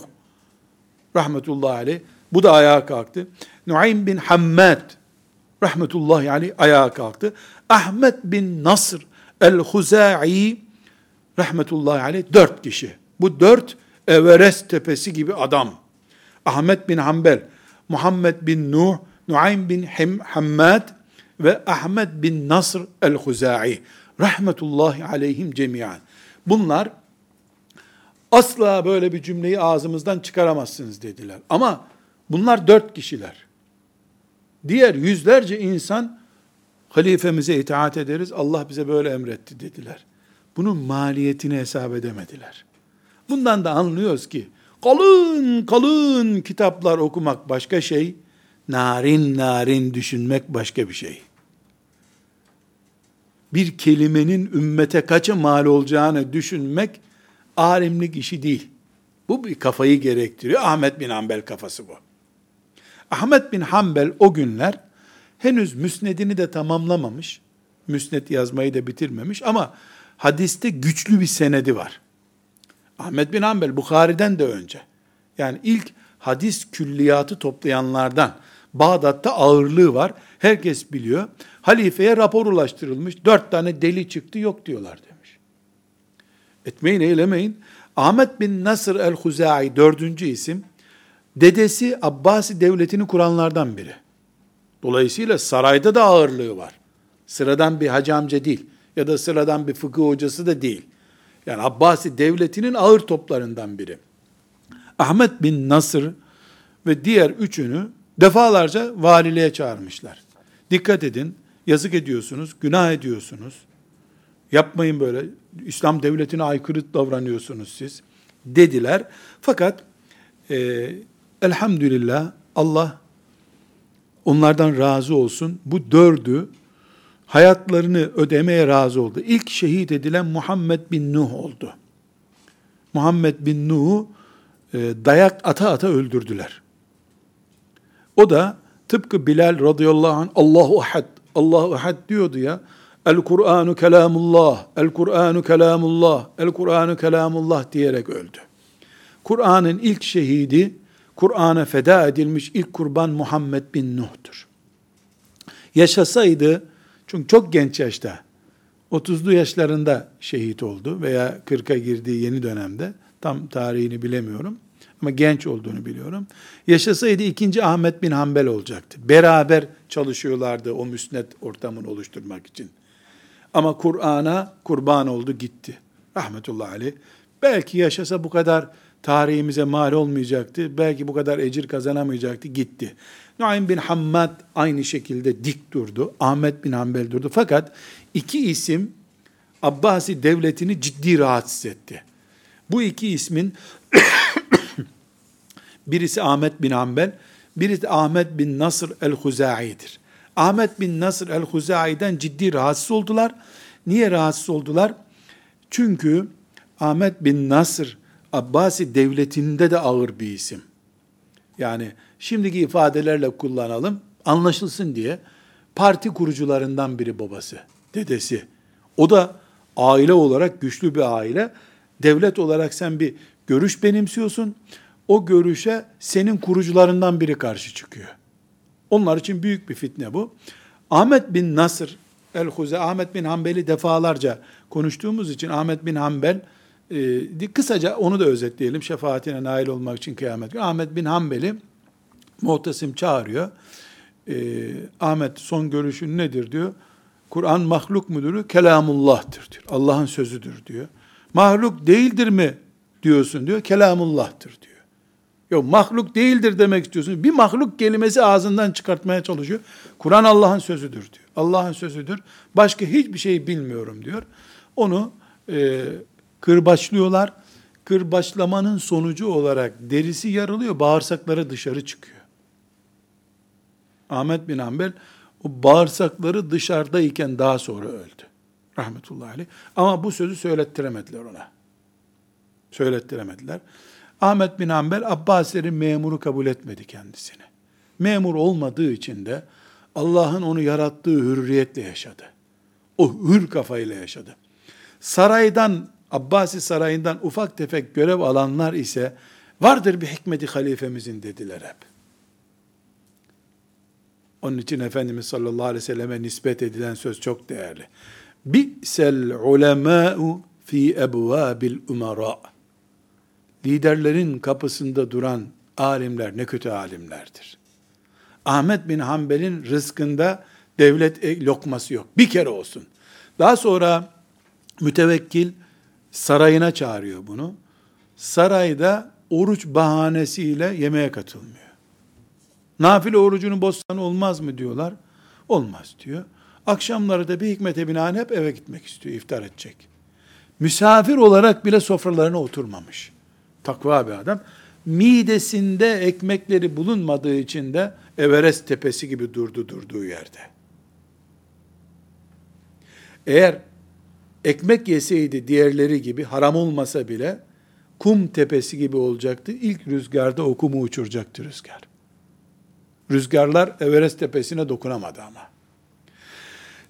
rahmetullahi aleyh. Bu da ayağa kalktı. Nuaym bin Hammad rahmetullahi aleyh ayağa kalktı. Ahmet bin Nasr el-Huzai rahmetullahi aleyh dört kişi. Bu dört Everest tepesi gibi adam. Ahmet bin Hanbel, Muhammed bin Nuh, Nuaym bin Hammad ve Ahmet bin Nasr el-Huzai. Rahmetullahi aleyhim cemiyan. Bunlar asla böyle bir cümleyi ağzımızdan çıkaramazsınız dediler. Ama bunlar dört kişiler. Diğer yüzlerce insan halifemize itaat ederiz. Allah bize böyle emretti dediler. Bunun maliyetini hesap edemediler. Bundan da anlıyoruz ki kalın kalın kitaplar okumak başka şey, narin narin düşünmek başka bir şey. Bir kelimenin ümmete kaça mal olacağını düşünmek alimlik işi değil. Bu bir kafayı gerektiriyor. Ahmet bin Hanbel kafası bu. Ahmet bin Hanbel o günler henüz müsnedini de tamamlamamış. Müsned yazmayı da bitirmemiş ama hadiste güçlü bir senedi var. Ahmet bin Hanbel Bukhari'den de önce. Yani ilk hadis külliyatı toplayanlardan. Bağdat'ta ağırlığı var. Herkes biliyor. Halifeye rapor ulaştırılmış. Dört tane deli çıktı yok diyorlar demiş. Etmeyin eylemeyin. Ahmet bin Nasr el-Huzai dördüncü isim. Dedesi Abbasi devletini kuranlardan biri. Dolayısıyla sarayda da ağırlığı var. Sıradan bir hacı amca değil ya da sıradan bir fıkıh hocası da değil. Yani Abbasi devletinin ağır toplarından biri. Ahmet bin Nasır ve diğer üçünü defalarca valiliğe çağırmışlar. Dikkat edin, yazık ediyorsunuz, günah ediyorsunuz. Yapmayın böyle, İslam devletine aykırı davranıyorsunuz siz. Dediler. Fakat e, elhamdülillah Allah onlardan razı olsun. Bu dördü hayatlarını ödemeye razı oldu. İlk şehit edilen Muhammed bin Nuh oldu. Muhammed bin Nuh'u e, dayak ata ata öldürdüler. O da tıpkı Bilal radıyallahu anh Allahu ahad, Allahu ahad diyordu ya. El Kur'anu kelamullah, el Kur'anu kelamullah, el Kur'anu kelamullah diyerek öldü. Kur'an'ın ilk şehidi, Kur'an'a feda edilmiş ilk kurban Muhammed bin Nuh'tur. Yaşasaydı, çünkü çok genç yaşta, 30'lu yaşlarında şehit oldu veya 40'a girdiği yeni dönemde, tam tarihini bilemiyorum ama genç olduğunu biliyorum. Yaşasaydı ikinci Ahmet bin Hanbel olacaktı. Beraber çalışıyorlardı o müsnet ortamını oluşturmak için. Ama Kur'an'a kurban oldu gitti. Rahmetullahi aleyh. Belki yaşasa bu kadar tarihimize mal olmayacaktı. Belki bu kadar ecir kazanamayacaktı. Gitti. Nuaym bin Hammad aynı şekilde dik durdu. Ahmet bin Hanbel durdu. Fakat iki isim Abbasi devletini ciddi rahatsız etti. Bu iki ismin birisi Ahmet bin Hanbel, birisi Ahmet bin Nasr el-Huzai'dir. Ahmet bin Nasr el-Huzai'den ciddi rahatsız oldular. Niye rahatsız oldular? Çünkü Ahmet bin Nasr Abbasi devletinde de ağır bir isim. Yani şimdiki ifadelerle kullanalım, anlaşılsın diye parti kurucularından biri babası, dedesi. O da aile olarak güçlü bir aile. Devlet olarak sen bir görüş benimsiyorsun. O görüşe senin kurucularından biri karşı çıkıyor. Onlar için büyük bir fitne bu. Ahmet bin Nasır el-Huze, Ahmet bin Hanbel'i defalarca konuştuğumuz için Ahmet bin Hanbel, e, kısaca onu da özetleyelim şefaatine nail olmak için kıyamet günü. Ahmet bin Hanbel'i Muhtesim çağırıyor. E, Ahmet son görüşün nedir diyor. Kur'an mahluk mudur? Kelamullah'tır diyor. Allah'ın sözüdür diyor. Mahluk değildir mi diyorsun diyor. Kelamullah'tır diyor. Yok mahluk değildir demek istiyorsun. Bir mahluk kelimesi ağzından çıkartmaya çalışıyor. Kur'an Allah'ın sözüdür diyor. Allah'ın sözüdür. Başka hiçbir şey bilmiyorum diyor. Onu e, kırbaçlıyorlar. Kırbaçlamanın sonucu olarak derisi yarılıyor, bağırsakları dışarı çıkıyor. Ahmet bin Hanbel o bağırsakları dışarıdayken daha sonra öldü. Rahmetullahi aleyh. Ama bu sözü söylettiremediler ona. Söylettiremediler. Ahmet bin Hanbel Abbasilerin memuru kabul etmedi kendisini. Memur olmadığı için de Allah'ın onu yarattığı hürriyetle yaşadı. O hür kafayla yaşadı. Saraydan, Abbasi sarayından ufak tefek görev alanlar ise vardır bir hikmeti halifemizin dediler hep. Onun için Efendimiz sallallahu aleyhi ve selleme nispet edilen söz çok değerli. Bi'sel ulemâ'u fi ebvâbil umara. Liderlerin kapısında duran alimler ne kötü alimlerdir. Ahmet bin Hanbel'in rızkında devlet e, lokması yok. Bir kere olsun. Daha sonra mütevekkil sarayına çağırıyor bunu. Sarayda oruç bahanesiyle yemeğe katılmıyor. Nafile orucunu bozsan olmaz mı diyorlar. Olmaz diyor. Akşamları da bir hikmete binaen hep eve gitmek istiyor, iftar edecek. Misafir olarak bile sofralarına oturmamış. Takva bir adam. Midesinde ekmekleri bulunmadığı için de Everest tepesi gibi durdu durduğu yerde. Eğer ekmek yeseydi diğerleri gibi haram olmasa bile kum tepesi gibi olacaktı. İlk rüzgarda o kumu uçuracaktı rüzgar. Rüzgarlar Everest tepesine dokunamadı ama.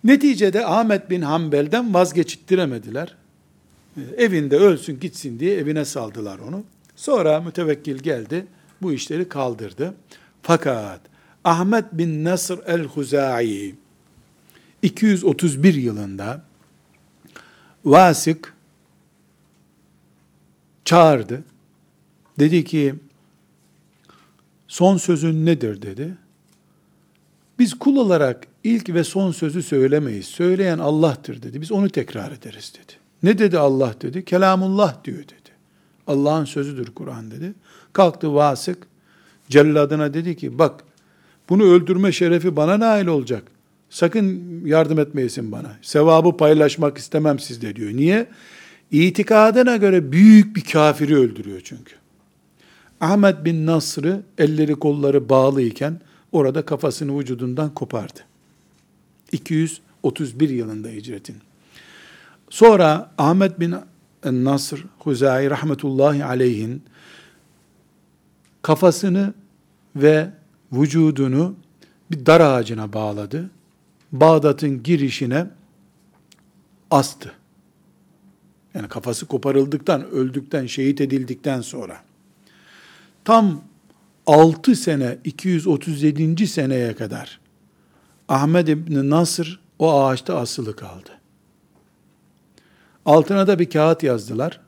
Neticede Ahmet bin Hanbel'den vazgeçittiremediler. Evinde ölsün gitsin diye evine saldılar onu. Sonra mütevekkil geldi, bu işleri kaldırdı. Fakat Ahmet bin Nasr el-Huzai 231 yılında Vasık çağırdı. Dedi ki son sözün nedir dedi. Biz kul olarak ilk ve son sözü söylemeyiz. Söyleyen Allah'tır dedi. Biz onu tekrar ederiz dedi. Ne dedi Allah dedi? Kelamullah diyor dedi. Allah'ın sözüdür Kur'an dedi. Kalktı Vasık celladına dedi ki bak bunu öldürme şerefi bana nail olacak. Sakın yardım etmeyesin bana. Sevabı paylaşmak istemem sizde diyor. Niye? İtikadına göre büyük bir kafiri öldürüyor çünkü. Ahmet bin Nasr'ı elleri kolları bağlı iken orada kafasını vücudundan kopardı. 31 yılında hicretin. Sonra Ahmet bin Nasr Huzai rahmetullahi aleyhin kafasını ve vücudunu bir dar ağacına bağladı. Bağdat'ın girişine astı. Yani kafası koparıldıktan, öldükten, şehit edildikten sonra. Tam 6 sene, 237. seneye kadar Ahmed İbni Nasır o ağaçta asılı kaldı. Altına da bir kağıt yazdılar.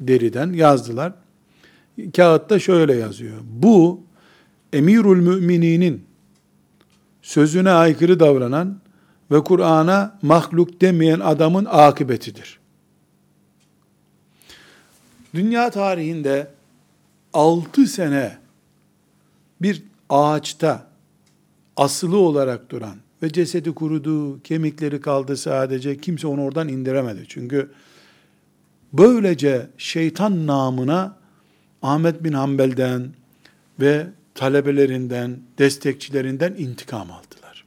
Deriden yazdılar. Kağıtta şöyle yazıyor. Bu emirül mümininin sözüne aykırı davranan ve Kur'an'a mahluk demeyen adamın akıbetidir. Dünya tarihinde 6 sene bir ağaçta asılı olarak duran ve cesedi kurudu, kemikleri kaldı sadece, kimse onu oradan indiremedi. Çünkü böylece şeytan namına Ahmet bin Hanbel'den ve talebelerinden, destekçilerinden intikam aldılar.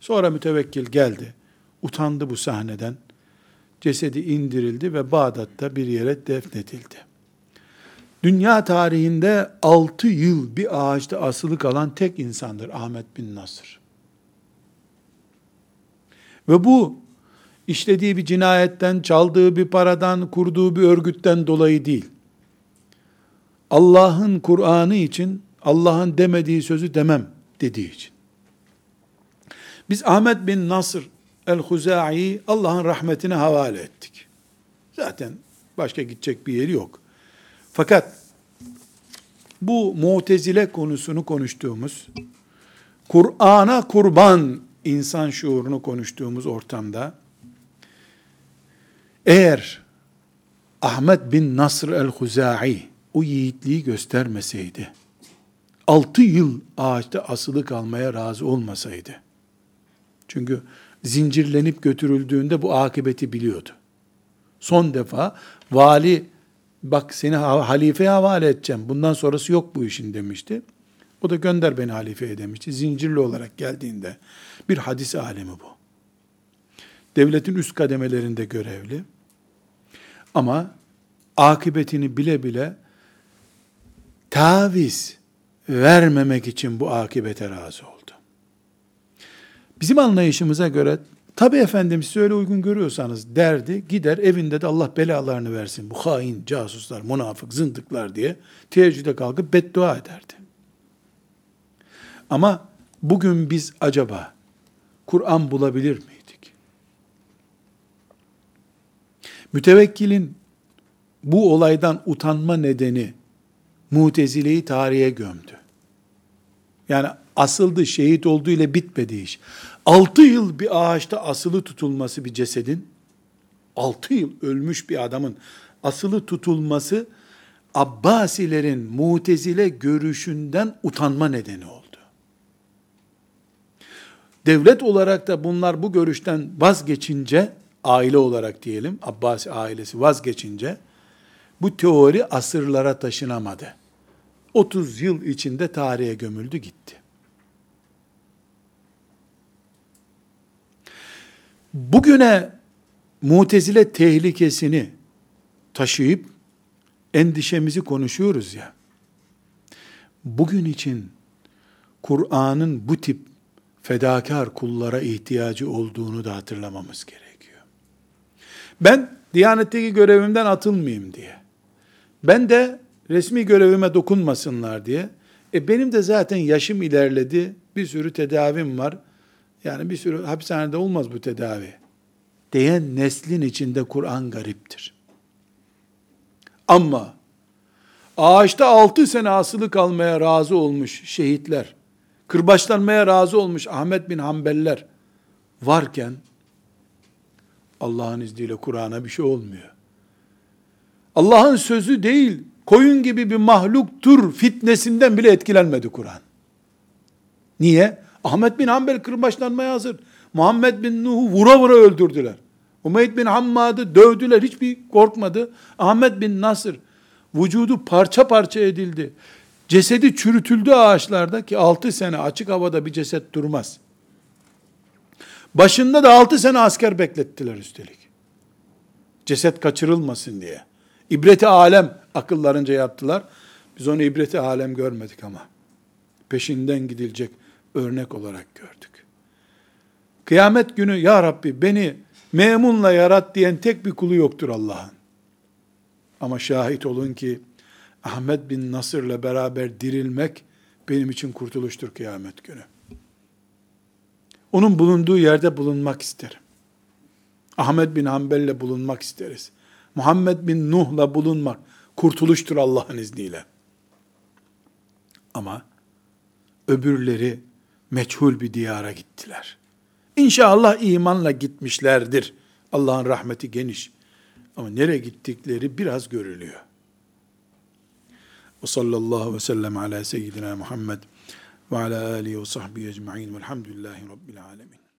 Sonra mütevekkil geldi, utandı bu sahneden, cesedi indirildi ve Bağdat'ta bir yere defnedildi. Dünya tarihinde 6 yıl bir ağaçta asılı kalan tek insandır Ahmet bin Nasır. Ve bu işlediği bir cinayetten, çaldığı bir paradan, kurduğu bir örgütten dolayı değil. Allah'ın Kur'an'ı için Allah'ın demediği sözü demem dediği için. Biz Ahmet bin Nasr el-Huzai Allah'ın rahmetine havale ettik. Zaten başka gidecek bir yeri yok. Fakat bu mutezile konusunu konuştuğumuz, Kur'an'a kurban insan şuurunu konuştuğumuz ortamda, eğer Ahmet bin Nasr el-Huzai o yiğitliği göstermeseydi, altı yıl ağaçta asılı kalmaya razı olmasaydı, çünkü zincirlenip götürüldüğünde bu akıbeti biliyordu. Son defa vali bak seni halifeye havale edeceğim. Bundan sonrası yok bu işin demişti. O da gönder beni halifeye demişti. Zincirli olarak geldiğinde bir hadis alemi bu. Devletin üst kademelerinde görevli. Ama akıbetini bile bile taviz vermemek için bu akibete razı oldu. Bizim anlayışımıza göre tabi efendim siz öyle uygun görüyorsanız derdi gider evinde de Allah belalarını versin. Bu hain, casuslar, münafık, zındıklar diye teheccüde kalkıp beddua ederdi. Ama bugün biz acaba Kur'an bulabilir miydik? Mütevekkilin bu olaydan utanma nedeni mutezileyi tarihe gömdü. Yani asıldı, şehit olduğu ile bitmedi iş. Altı yıl bir ağaçta asılı tutulması bir cesedin, altı yıl ölmüş bir adamın asılı tutulması, Abbasilerin mutezile görüşünden utanma nedeni oldu. Devlet olarak da bunlar bu görüşten vazgeçince, aile olarak diyelim, Abbasi ailesi vazgeçince, bu teori asırlara taşınamadı. 30 yıl içinde tarihe gömüldü gitti. Bugüne mutezile tehlikesini taşıyıp endişemizi konuşuyoruz ya. Bugün için Kur'an'ın bu tip fedakar kullara ihtiyacı olduğunu da hatırlamamız gerekiyor. Ben Diyanetteki görevimden atılmayayım diye. Ben de resmi görevime dokunmasınlar diye. E benim de zaten yaşım ilerledi. Bir sürü tedavim var. Yani bir sürü hapishanede olmaz bu tedavi. Diyen neslin içinde Kur'an gariptir. Ama ağaçta altı sene asılı kalmaya razı olmuş şehitler, kırbaçlanmaya razı olmuş Ahmet bin Hanbeller varken Allah'ın izniyle Kur'an'a bir şey olmuyor. Allah'ın sözü değil, koyun gibi bir mahluktur fitnesinden bile etkilenmedi Kur'an. Niye? Ahmet bin Hanbel kırbaçlanmaya hazır. Muhammed bin Nuh'u vura vura öldürdüler. Umeyd bin Hammad'ı dövdüler, hiçbir korkmadı. Ahmet bin Nasır, vücudu parça parça edildi. Cesedi çürütüldü ağaçlarda ki altı sene açık havada bir ceset durmaz. Başında da altı sene asker beklettiler üstelik. Ceset kaçırılmasın diye. İbreti alem akıllarınca yaptılar. Biz onu ibreti alem görmedik ama. Peşinden gidilecek örnek olarak gördük. Kıyamet günü ya Rabbi beni memunla yarat diyen tek bir kulu yoktur Allah'ın. Ama şahit olun ki Ahmet bin Nasır'la beraber dirilmek benim için kurtuluştur kıyamet günü. Onun bulunduğu yerde bulunmak isterim. Ahmet bin Hanbel'le bulunmak isteriz. Muhammed bin Nuh'la bulunmak kurtuluştur Allah'ın izniyle. Ama öbürleri meçhul bir diyara gittiler. İnşallah imanla gitmişlerdir. Allah'ın rahmeti geniş. Ama nereye gittikleri biraz görülüyor. Ve sallallahu ve sellem ala seyyidina Muhammed ve ala alihi ve sahbihi ecma'in velhamdülillahi rabbil alemin.